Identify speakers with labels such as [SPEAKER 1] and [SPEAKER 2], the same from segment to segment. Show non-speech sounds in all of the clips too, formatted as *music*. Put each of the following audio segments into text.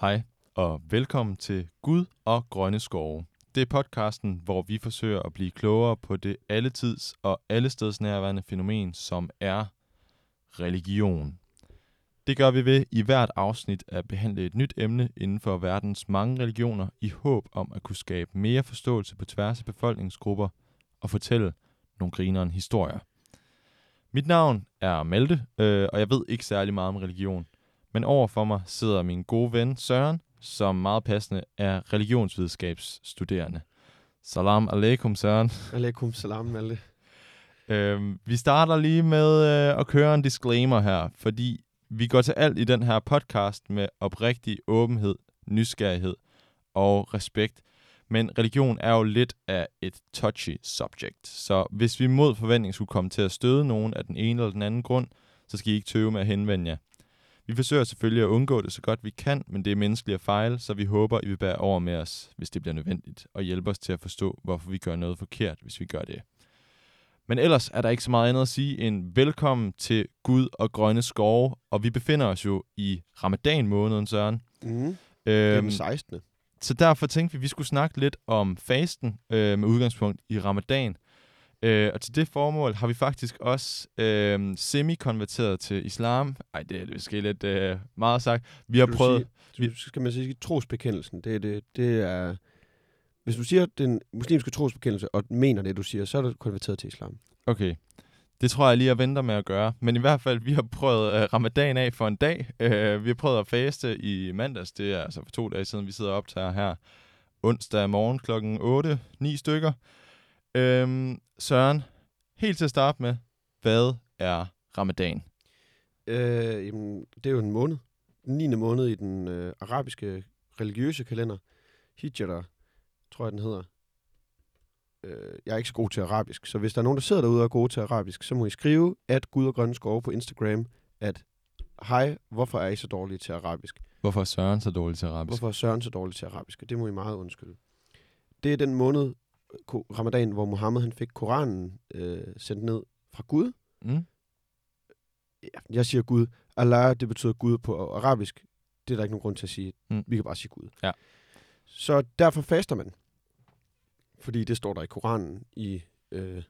[SPEAKER 1] Hej og velkommen til Gud og Grønne Skove. Det er podcasten, hvor vi forsøger at blive klogere på det alletids og allestedsnærværende fænomen, som er religion. Det gør vi ved i hvert afsnit at behandle et nyt emne inden for verdens mange religioner i håb om at kunne skabe mere forståelse på tværs af befolkningsgrupper og fortælle nogle grineren historier. Mit navn er Malte, øh, og jeg ved ikke særlig meget om religion. Men over for mig sidder min gode ven Søren, som meget passende er religionsvidenskabsstuderende. Salam alaikum, Søren.
[SPEAKER 2] Alaikum salam, Malte.
[SPEAKER 1] Øhm, vi starter lige med øh, at køre en disclaimer her, fordi vi går til alt i den her podcast med oprigtig åbenhed, nysgerrighed og respekt. Men religion er jo lidt af et touchy subject, så hvis vi mod forventning skulle komme til at støde nogen af den ene eller den anden grund, så skal I ikke tøve med at henvende jer. Vi forsøger selvfølgelig at undgå det så godt vi kan, men det er menneskeligt at fejle, så vi håber, I vil bære over med os, hvis det bliver nødvendigt, og hjælpe os til at forstå, hvorfor vi gør noget forkert, hvis vi gør det. Men ellers er der ikke så meget andet at sige end velkommen til Gud og Grønne Skove, og vi befinder os jo i ramadan-måneden, Søren.
[SPEAKER 2] Mm. Det er
[SPEAKER 1] Øhm,
[SPEAKER 2] den 16.
[SPEAKER 1] så derfor tænkte vi, at vi skulle snakke lidt om fasten øh, med udgangspunkt i ramadan. Øh, og til det formål har vi faktisk også øh, semi-konverteret til islam. Ej, det er måske lidt øh, meget sagt. Vi har prøvet...
[SPEAKER 2] Sige, du, skal man sige trosbekendelsen. Det, er det, det er... Hvis du siger den muslimske trosbekendelse, og mener det, du siger, så er du konverteret til islam.
[SPEAKER 1] Okay, det tror jeg lige, jeg venter med at gøre. Men i hvert fald, vi har prøvet øh, ramadan af for en dag. Øh, vi har prøvet at faste i mandags. Det er altså for to dage siden, vi sidder og optager her. Onsdag morgen klokken 8, 9 stykker. Øhm, Søren, helt til at starte med, hvad er ramadan?
[SPEAKER 2] Øh, jamen, det er jo en måned. Den 9. måned i den øh, arabiske religiøse kalender. Hijra, tror jeg, den hedder. Øh, jeg er ikke så god til arabisk, så hvis der er nogen, der sidder derude og er gode til arabisk, så må I skrive, at Gud og Grønne Skove på Instagram, at hej, hvorfor er I så dårlige til arabisk?
[SPEAKER 1] Hvorfor er Søren så dårlig til arabisk?
[SPEAKER 2] Hvorfor er Søren så dårlig til arabisk? Det må I meget undskylde. Det er den måned, ramadan, hvor Mohammed han fik Koranen øh, sendt ned fra Gud.
[SPEAKER 1] Mm?
[SPEAKER 2] Jeg siger Gud. Allah, det betyder Gud på arabisk. Det er der ikke nogen grund til at sige.
[SPEAKER 1] Mm.
[SPEAKER 2] Vi kan bare sige Gud.
[SPEAKER 1] Ja.
[SPEAKER 2] Så derfor faster man. Fordi det står der i Koranen i øh,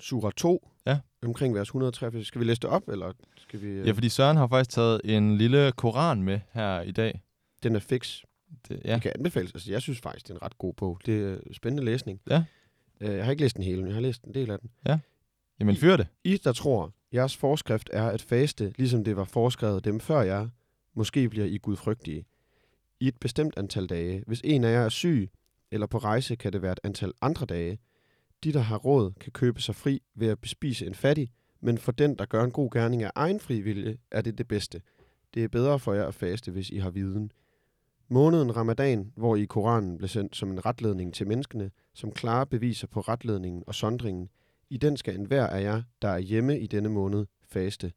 [SPEAKER 2] Surah 2,
[SPEAKER 1] Ja.
[SPEAKER 2] omkring vers 183. Skal vi læse det op, eller skal vi... Øh,
[SPEAKER 1] Ja, fordi Søren har faktisk taget en lille koran med her i dag.
[SPEAKER 2] Den er fix.
[SPEAKER 1] Det,
[SPEAKER 2] Ja.
[SPEAKER 1] ja.
[SPEAKER 2] Det kan anbefales. Altså, jeg synes faktisk, det er en ret god bog. Det er spændende læsning.
[SPEAKER 1] Ja.
[SPEAKER 2] Øh, Jeg har ikke læst den hele, men jeg har læst en del af den.
[SPEAKER 1] Jamen, fyr det.
[SPEAKER 2] I, der tror, jeres forskrift er at faste, ligesom det var foreskrevet dem før jer, måske bliver I gudfrygtige. I et bestemt antal dage. Hvis en af jer er syg eller på rejse, kan det være et antal andre dage. De, der har råd, kan købe sig fri ved at bespise en fattig, men for den, der gør en god gerning af egen frivillige, er det det bedste. Det er bedre for jer at faste, hvis I har viden. Måneden Ramadan, hvor i Koranen blev sendt som en retledning til menneskene, som klare beviser på retledningen og sondringen, i den skal enhver af jer, der er hjemme i denne måned, faste.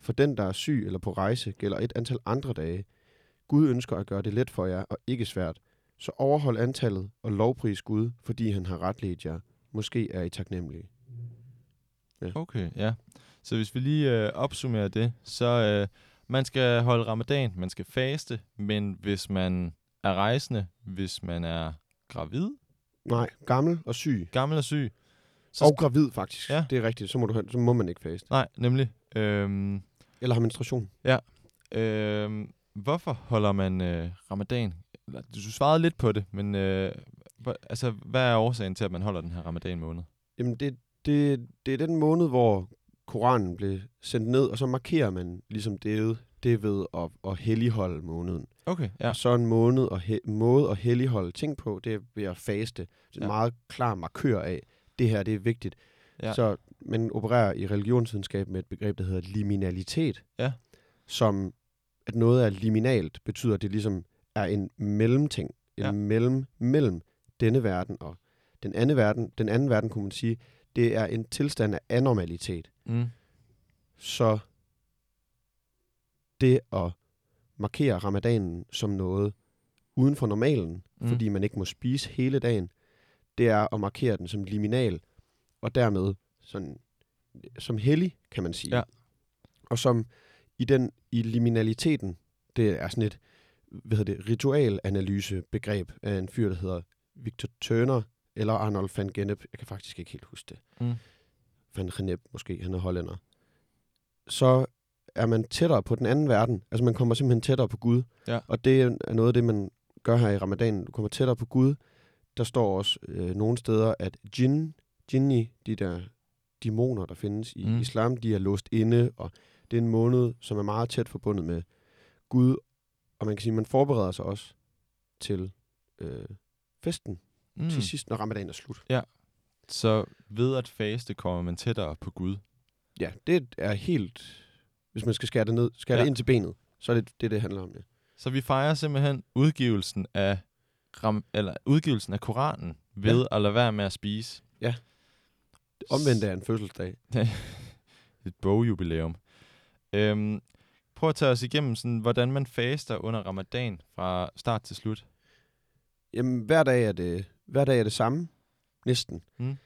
[SPEAKER 2] For den, der er syg eller på rejse, gælder et antal andre dage. Gud ønsker at gøre det let for jer og ikke svært. Så overhold antallet og lovpris Gud, fordi han har retledt jer. Måske er I taknemmelige.
[SPEAKER 1] Okay, ja. Så hvis vi lige øh, opsummerer det, så øh, man skal holde ramadan, man skal faste, men hvis man er rejsende, hvis man er gravid,
[SPEAKER 2] Nej, gammel og syg.
[SPEAKER 1] gammel og syg, så
[SPEAKER 2] Og gravid faktisk.
[SPEAKER 1] Ja.
[SPEAKER 2] Det er rigtigt. Så må, du, så må man ikke faste.
[SPEAKER 1] nej, nemlig. Øhm,
[SPEAKER 2] Eller har menstruation.
[SPEAKER 1] øhm, hvorfor holder man øh, ramadan? Du svarede lidt på det, men øh, altså, hvad er årsagen til, at man holder den her ramadan måned?
[SPEAKER 2] Jamen, det, det, det er den måned, hvor Koranen blev sendt ned, og så markerer man ligesom det, det ved at, at helligholde måneden.
[SPEAKER 1] Okay, ja.
[SPEAKER 2] Og så en måned og he- måde at helligholde ting på, det er ved at faste. Det er en
[SPEAKER 1] Ja.
[SPEAKER 2] meget klar markør af, det her det er vigtigt.
[SPEAKER 1] Ja.
[SPEAKER 2] Så man opererer i religionsvidenskab med et begreb, der hedder liminalitet.
[SPEAKER 1] Ja.
[SPEAKER 2] Som at noget er liminalt, betyder, at det ligesom er en mellemting. En
[SPEAKER 1] ja.
[SPEAKER 2] mellem, mellem denne verden og den anden verden. Den anden verden, kunne man sige, det er en tilstand af anormalitet.
[SPEAKER 1] Mm.
[SPEAKER 2] Så det at markere ramadanen som noget uden for normalen,
[SPEAKER 1] Mm.
[SPEAKER 2] fordi man ikke må spise hele dagen, det er at markere den som liminal, og dermed sådan, som hellig, kan man sige.
[SPEAKER 1] Ja.
[SPEAKER 2] Og som i den i liminaliteten, det er sådan et hvad hedder det, ritualanalyse-begreb af en fyr, der hedder Victor Turner, eller Arnold van Gennep. Jeg kan faktisk ikke helt huske det.
[SPEAKER 1] Mm.
[SPEAKER 2] Van Gennep måske, han er hollænder. Så er man tættere på den anden verden. Altså man kommer simpelthen tættere på Gud.
[SPEAKER 1] Ja.
[SPEAKER 2] Og det er noget af det, man gør her i ramadanen. Du kommer tættere på Gud. Der står også øh, nogle steder, at jinn, jinni, de der dæmoner, der findes i
[SPEAKER 1] Mm.
[SPEAKER 2] islam, de er låst inde, og det er en måned, som er meget tæt forbundet med Gud. Og man kan sige, at man forbereder sig også til øh, festen
[SPEAKER 1] Mm.
[SPEAKER 2] til sidst, når ramadanen er slut.
[SPEAKER 1] Så ved at faste kommer man tættere på Gud.
[SPEAKER 2] Ja, det er helt... Hvis man skal skære det ned, skære
[SPEAKER 1] Ja.
[SPEAKER 2] ja. det ind til benet, så er det det, det handler om. Ja.
[SPEAKER 1] Så vi fejrer simpelthen udgivelsen af ram, eller udgivelsen af Koranen ved ja. at lade være med at spise.
[SPEAKER 2] Omvendt er en fødselsdag. *laughs*
[SPEAKER 1] Et bogjubilæum. Øhm, prøv at tage os igennem, sådan, hvordan man faster under ramadan fra start til slut.
[SPEAKER 2] Jamen, hver dag er det, hver dag er det samme, næsten.
[SPEAKER 1] Mm.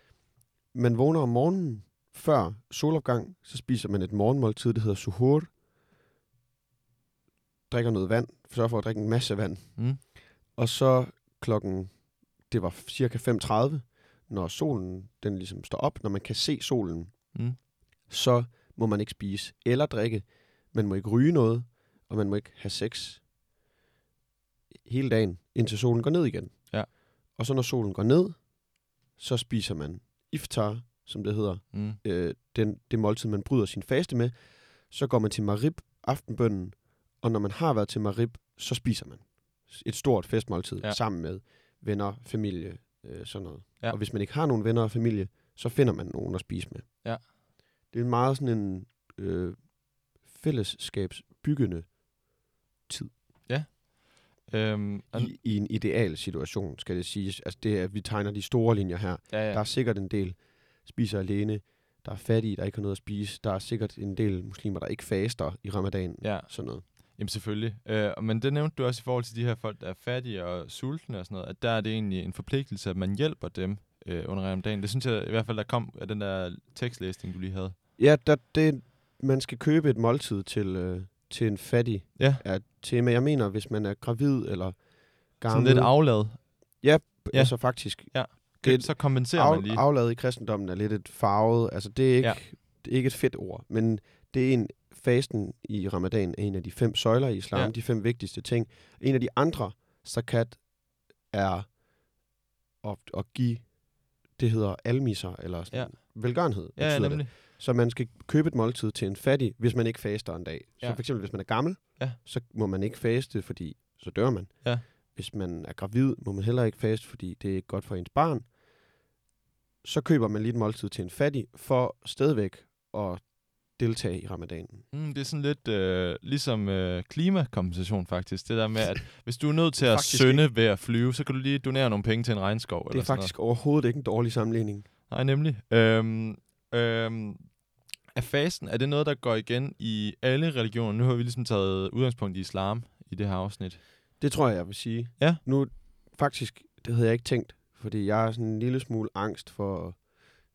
[SPEAKER 2] Man vågner om morgenen, før solopgang, så spiser man et morgenmåltid, det hedder suhoor. Drikker noget vand, sørger for at drikke en masse vand.
[SPEAKER 1] Mm.
[SPEAKER 2] Og så klokken, det var cirka 5.30, når solen den ligesom står op, når man kan se solen,
[SPEAKER 1] Mm.
[SPEAKER 2] så må man ikke spise eller drikke. Man må ikke ryge noget, og man må ikke have sex hele dagen, indtil solen går ned igen.
[SPEAKER 1] Ja.
[SPEAKER 2] Og så når solen går ned, så spiser man iftar, som det hedder,
[SPEAKER 1] Mm.
[SPEAKER 2] øh, den, det måltid, man bryder sin faste med. Så går man til marib, aftenbønnen, og når man har været til marib, så spiser man et stort festmåltid
[SPEAKER 1] Ja.
[SPEAKER 2] ja. sammen med venner, familie, øh, sådan noget.
[SPEAKER 1] Ja.
[SPEAKER 2] Og hvis man ikke har nogen venner og familie, så finder man nogen at spise med.
[SPEAKER 1] Ja.
[SPEAKER 2] Det er en meget sådan en øh, fællesskabsbyggende
[SPEAKER 1] Øhm, og,
[SPEAKER 2] i, i en ideal situation, skal det siges. Altså det at vi tegner de store linjer her.
[SPEAKER 1] ja,
[SPEAKER 2] Der
[SPEAKER 1] ja.
[SPEAKER 2] er sikkert en del spiser alene. Der er fattige, der ikke har noget at spise. Der er sikkert en del muslimer, der ikke faster i ramadanen.
[SPEAKER 1] ja.
[SPEAKER 2] Sådan noget.
[SPEAKER 1] Jamen selvfølgelig. Øh, men det nævnte du også i forhold til de her folk, der er fattige og sultne og sådan noget, at der er det egentlig en forpligtelse, at man hjælper dem øh, under ramadan. Det synes jeg i hvert fald, der kom af den der tekstlæsning, du lige havde.
[SPEAKER 2] Ja, der, det, man skal købe et måltid til, øh, til en fattig.
[SPEAKER 1] Ja.
[SPEAKER 2] Er et tema. Jeg mener, hvis man er gravid eller
[SPEAKER 1] Sådan
[SPEAKER 2] gammel.
[SPEAKER 1] lidt aflad.
[SPEAKER 2] Ja,
[SPEAKER 1] Ja.
[SPEAKER 2] altså faktisk.
[SPEAKER 1] Ja.
[SPEAKER 2] Det-
[SPEAKER 1] så kompenserer man
[SPEAKER 2] Af,
[SPEAKER 1] lige.
[SPEAKER 2] aflad i kristendommen er lidt et farvet. Altså det er ikke,
[SPEAKER 1] Ja.
[SPEAKER 2] det er ikke et fedt ord, men det er en fasten i ramadan er en af de fem søjler i islam,
[SPEAKER 1] Ja.
[SPEAKER 2] de fem vigtigste ting. En af de andre, zakat, er at, at give, det hedder almiser, eller sådan,
[SPEAKER 1] Ja.
[SPEAKER 2] velgørenhed.
[SPEAKER 1] ja,
[SPEAKER 2] betyder det. Så man skal købe et måltid til en fattig, hvis man ikke faster en dag.
[SPEAKER 1] Ja.
[SPEAKER 2] Så for eksempel, hvis man er gammel,
[SPEAKER 1] Ja.
[SPEAKER 2] så må man ikke faste, fordi så dør man.
[SPEAKER 1] Ja.
[SPEAKER 2] Hvis man er gravid, må man heller ikke faste, fordi det er ikke godt for ens barn. Så køber man lige et måltid til en fattig, for stadigvæk at deltage i ramadanen.
[SPEAKER 1] Mm, det er sådan lidt øh, ligesom øh, klimakompensation faktisk. Det der med, at *laughs* hvis du er nødt til at
[SPEAKER 2] Faktisk
[SPEAKER 1] synde ved at flyve, så kan du lige donere nogle penge til en regnskov.
[SPEAKER 2] Det
[SPEAKER 1] eller
[SPEAKER 2] er
[SPEAKER 1] sådan
[SPEAKER 2] faktisk overhovedet ikke en dårlig sammenligning.
[SPEAKER 1] noget. Nej, nemlig. Øhm, øhm, er fasten, er det noget, der går igen i alle religioner? Nu har vi ligesom taget udgangspunkt i islam i det her afsnit.
[SPEAKER 2] Det tror jeg, jeg vil sige.
[SPEAKER 1] Ja.
[SPEAKER 2] Nu, faktisk, det havde jeg ikke tænkt, fordi jeg er sådan en lille smule angst for,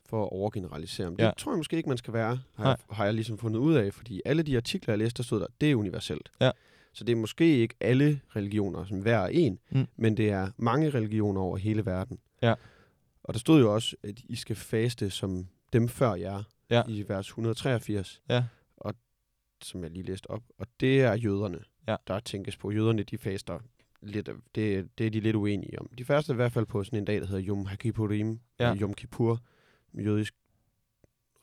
[SPEAKER 2] for at overgeneralisere. Men
[SPEAKER 1] Ja.
[SPEAKER 2] det tror jeg måske ikke, man skal være, har jeg, har jeg ligesom fundet ud af, fordi alle de artikler, jeg læste, der stod der, det er universelt.
[SPEAKER 1] Ja.
[SPEAKER 2] Så det er måske ikke alle religioner, som hver er en,
[SPEAKER 1] Mm.
[SPEAKER 2] men det er mange religioner over hele verden.
[SPEAKER 1] Ja.
[SPEAKER 2] Og der stod jo også, at I skal faste som dem før jer,
[SPEAKER 1] Ja.
[SPEAKER 2] i vers 183,
[SPEAKER 1] Ja.
[SPEAKER 2] som jeg lige læste op. Og det er jøderne,
[SPEAKER 1] Ja.
[SPEAKER 2] der tænkes på. Jøderne, de faster lidt, det, det er de lidt uenige om. De første er i hvert fald på sådan en dag, der hedder Yom HaKippurim,
[SPEAKER 1] Ja.
[SPEAKER 2] Yom Kippur, jødisk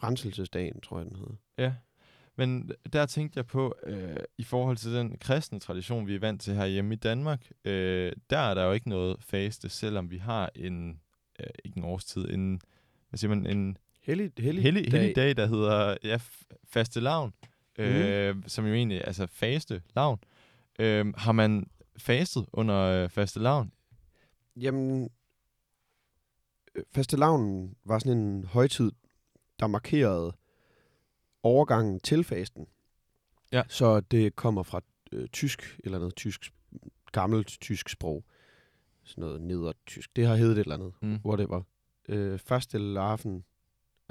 [SPEAKER 2] renselsesdagen, tror jeg, den hedder.
[SPEAKER 1] Ja, men der tænkte jeg på, øh, i forhold til den kristne tradition, vi er vant til herhjemme i Danmark, øh, der er der jo ikke noget faste, selvom vi har en, øh, ikke en årstid, en, hvad siger man, en
[SPEAKER 2] Hellig, hellig,
[SPEAKER 1] hellig, hellig dag, der hedder ja, faste lavn, øh, som jo egentlig altså faste lavn. Øh, har man fastet under øh, faste lavn?
[SPEAKER 2] Jamen, fastelavnen var sådan en højtid, der markerede overgangen til fasten.
[SPEAKER 1] Ja.
[SPEAKER 2] Så det kommer fra øh, tysk, eller noget tysk, gammelt tysk sprog. Sådan noget nedertysk. Det har heddet et eller andet,
[SPEAKER 1] Mm.
[SPEAKER 2] var øh, fastelavn,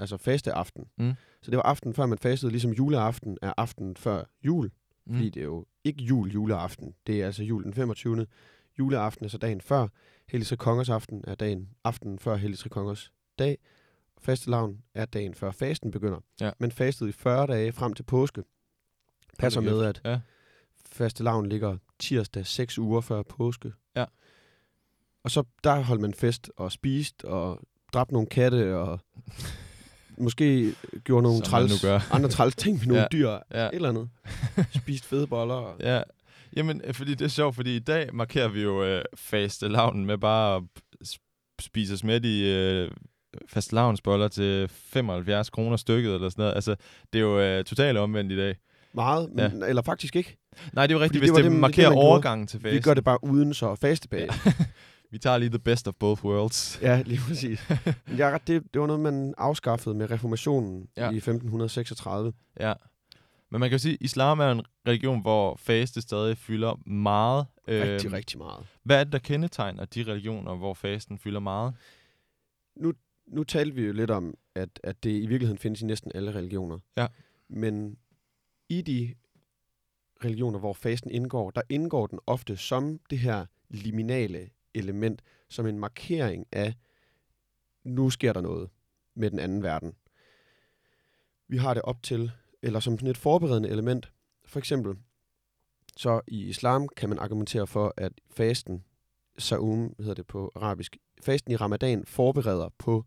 [SPEAKER 2] altså faste aften.
[SPEAKER 1] Mm.
[SPEAKER 2] Så det var aften før man fastede, ligesom juleaften er aften før jul.
[SPEAKER 1] Mm.
[SPEAKER 2] Fordi det er jo ikke jul juleaften. Det er altså jul den 25. Juleaften er så dagen før. Hellig Tre Kongers aften er dagen aften før Hellig Tre Kongers dag. Fastelavn er dagen før fasten begynder.
[SPEAKER 1] Ja.
[SPEAKER 2] Men fastet i 40 dage frem til påske. Passer med, at
[SPEAKER 1] Ja.
[SPEAKER 2] fastelavn ligger tirsdag 6 uger før påske.
[SPEAKER 1] Ja.
[SPEAKER 2] Og så der holdt man fest og spist og dræbte nogle katte og måske gjorde nogle træls, andre træls ting med nogle
[SPEAKER 1] Ja.
[SPEAKER 2] dyr.
[SPEAKER 1] Ja.
[SPEAKER 2] Et eller andet. *laughs* Spist fede boller. Og,
[SPEAKER 1] Ja, jamen, øh, fordi det er sjovt, fordi i dag markerer vi jo øh, faste lavnen med bare at sp- spise os med i øh, faste lavnsboller til 75 kroner stykket eller sådan noget. Altså, det er jo øh, totalt omvendt i dag.
[SPEAKER 2] Meget, men, eller faktisk ikke.
[SPEAKER 1] Nej, det er jo rigtigt,
[SPEAKER 2] Fordi
[SPEAKER 1] hvis
[SPEAKER 2] det
[SPEAKER 1] det,
[SPEAKER 2] det- det
[SPEAKER 1] markerer
[SPEAKER 2] gjorde.
[SPEAKER 1] overgangen til faste.
[SPEAKER 2] Vi gør det bare uden så fastebag. Ja. *laughs*
[SPEAKER 1] vi tager lige the best of both worlds. *laughs*
[SPEAKER 2] ja, lige præcis. Er ret, det, det var noget, man afskaffede med reformationen
[SPEAKER 1] Ja.
[SPEAKER 2] ja. i 1536.
[SPEAKER 1] Ja. Men man kan jo sige, at islam er en religion, hvor faste stadig fylder meget.
[SPEAKER 2] Rigtig,
[SPEAKER 1] Øhm,
[SPEAKER 2] rigtig meget.
[SPEAKER 1] Hvad er det, der kendetegner de religioner, hvor fasten fylder meget?
[SPEAKER 2] Nu talte vi jo lidt om, at, at det i virkeligheden findes i næsten alle religioner.
[SPEAKER 1] Ja.
[SPEAKER 2] Men i de religioner, hvor fasten indgår, der indgår den ofte som det her liminale element, som en markering af, nu sker der noget med den anden verden. Vi har det op til, eller som sådan et forberedende element. For eksempel, så i islam kan man argumentere for, at fasten, saum hedder det på arabisk, fasten i ramadan forbereder på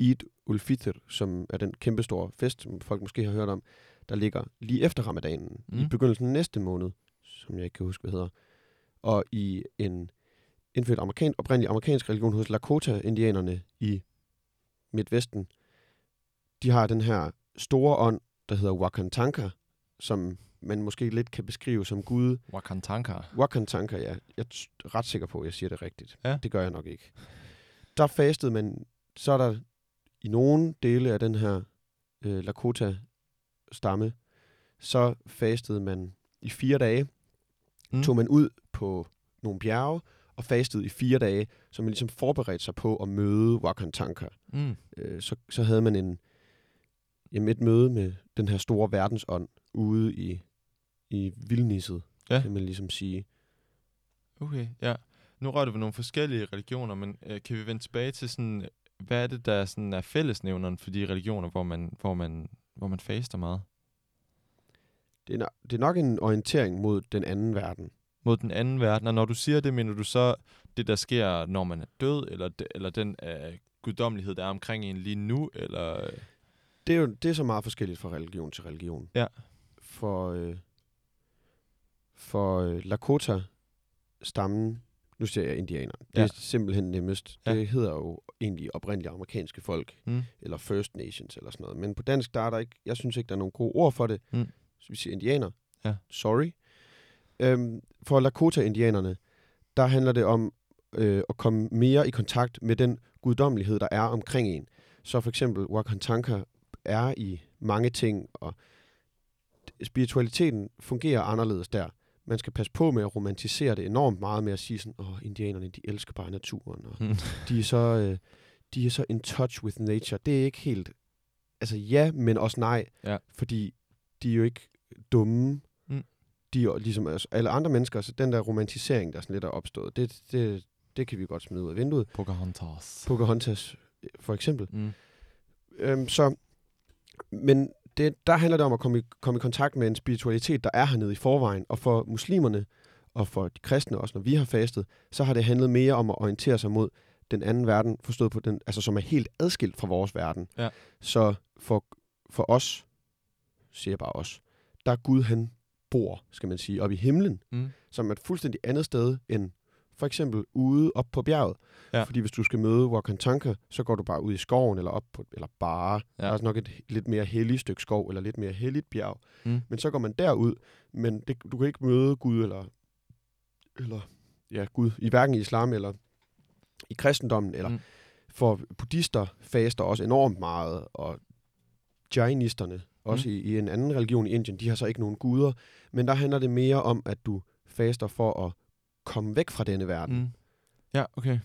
[SPEAKER 2] Eid ul-Fitr, som er den kæmpestore fest, som folk måske har hørt om, der ligger lige efter ramadanen, mm. i begyndelsen af næste måned, som jeg ikke kan huske, hvad hedder. Og i en indført amerikan, oprindelig amerikansk religion hos Lakota-indianerne i Midtvesten, de har den her store ånd, der hedder Wakantanka, som man måske lidt kan beskrive som Gud.
[SPEAKER 1] Wakantanka.
[SPEAKER 2] Wakantanka, ja. Jeg er ret sikker på, at jeg siger det rigtigt.
[SPEAKER 1] Ja.
[SPEAKER 2] Det gør jeg nok ikke. Der fastede man, så er der i nogle dele af den her øh, Lakota-stamme, så fastede man i fire dage,
[SPEAKER 1] Mm.
[SPEAKER 2] tog man ud på nogle bjerge og fastede i fire dage, så man ligesom forberedte sig på at møde Wakantanka.
[SPEAKER 1] Mm.
[SPEAKER 2] Øh, så, så havde man en, jamen et møde med den her store verdensånd ude i, i vildnisset,
[SPEAKER 1] Ja.
[SPEAKER 2] kan man ligesom sige.
[SPEAKER 1] Okay, ja. Nu rørte vi nogle forskellige religioner, men øh, kan vi vende tilbage til sådan, hvad er det, der sådan er fællesnævneren for de religioner, hvor man, hvor man, hvor man faster meget?
[SPEAKER 2] Det er, no- det er nok en orientering mod den anden verden.
[SPEAKER 1] Mod den anden verden, og når du siger det, mener du så det, der sker, når man er død, eller, eller den øh, guddommelighed, der er omkring en lige nu, eller... øh,
[SPEAKER 2] Det er jo det er så meget forskelligt fra religion til religion.
[SPEAKER 1] Ja.
[SPEAKER 2] For, øh, for øh, Lakota-stammen, nu siger jeg indianer, det
[SPEAKER 1] Ja.
[SPEAKER 2] er simpelthen nemmest.
[SPEAKER 1] Ja.
[SPEAKER 2] Det hedder jo egentlig oprindelige amerikanske folk,
[SPEAKER 1] Mm.
[SPEAKER 2] eller First Nations eller sådan noget. Men på dansk, der er der ikke, jeg synes ikke, der er nogen gode ord for det.
[SPEAKER 1] Mm.
[SPEAKER 2] Så vi siger indianer.
[SPEAKER 1] Ja.
[SPEAKER 2] Sorry. Øhm, for Lakota-indianerne, der handler det om øh, at komme mere i kontakt med den guddommelighed, der er omkring en. Så for eksempel Wakantanka er i mange ting, og spiritualiteten fungerer anderledes der. Man skal passe på med at romantisere det enormt meget med at sige sådan, åh, indianerne, de elsker bare naturen, og
[SPEAKER 1] Mm. *laughs*
[SPEAKER 2] de er så, øh, de er så in touch with nature. Det er ikke helt, altså ja, men også nej,
[SPEAKER 1] Ja.
[SPEAKER 2] fordi de er jo ikke dumme. De ligesom altså, alle andre mennesker, så den der romantisering, der sådan lidt er opstået, det, det, det kan vi godt smide ud af vinduet.
[SPEAKER 1] Pocahontas.
[SPEAKER 2] Pocahontas for eksempel.
[SPEAKER 1] Mm.
[SPEAKER 2] Øhm, så, men det, der handler det om at komme i, komme i kontakt med en spiritualitet, der er hernede i forvejen. Og for muslimerne, og for de kristne også, når vi har fastet, så har det handlet mere om at orientere sig mod den anden verden, forstået på den, altså som er helt adskilt fra vores verden.
[SPEAKER 1] Ja.
[SPEAKER 2] Så for, for os, siger jeg bare os, der er Gud, han bor, skal man sige, oppe i himlen,
[SPEAKER 1] Mm.
[SPEAKER 2] som er et fuldstændig andet sted end for eksempel ude op på bjerget.
[SPEAKER 1] Ja.
[SPEAKER 2] Fordi hvis du skal møde Wakantanka, så går du bare ud i skoven, eller op på, eller bare,
[SPEAKER 1] Ja.
[SPEAKER 2] der er nok et lidt mere helligt stykke skov, eller lidt mere helligt bjerg.
[SPEAKER 1] Mm.
[SPEAKER 2] Men så går man derud, men det, du kan ikke møde Gud, eller, eller ja, Gud, i hverken i islam, eller i kristendommen, eller
[SPEAKER 1] mm.
[SPEAKER 2] for buddhister faster også enormt meget, og jainisterne, også
[SPEAKER 1] Mm.
[SPEAKER 2] i, i en anden religion i Indien, de har så ikke nogen guder, men der handler det mere om, at du faster for at komme væk fra denne verden. Mm.
[SPEAKER 1] Ja, okay.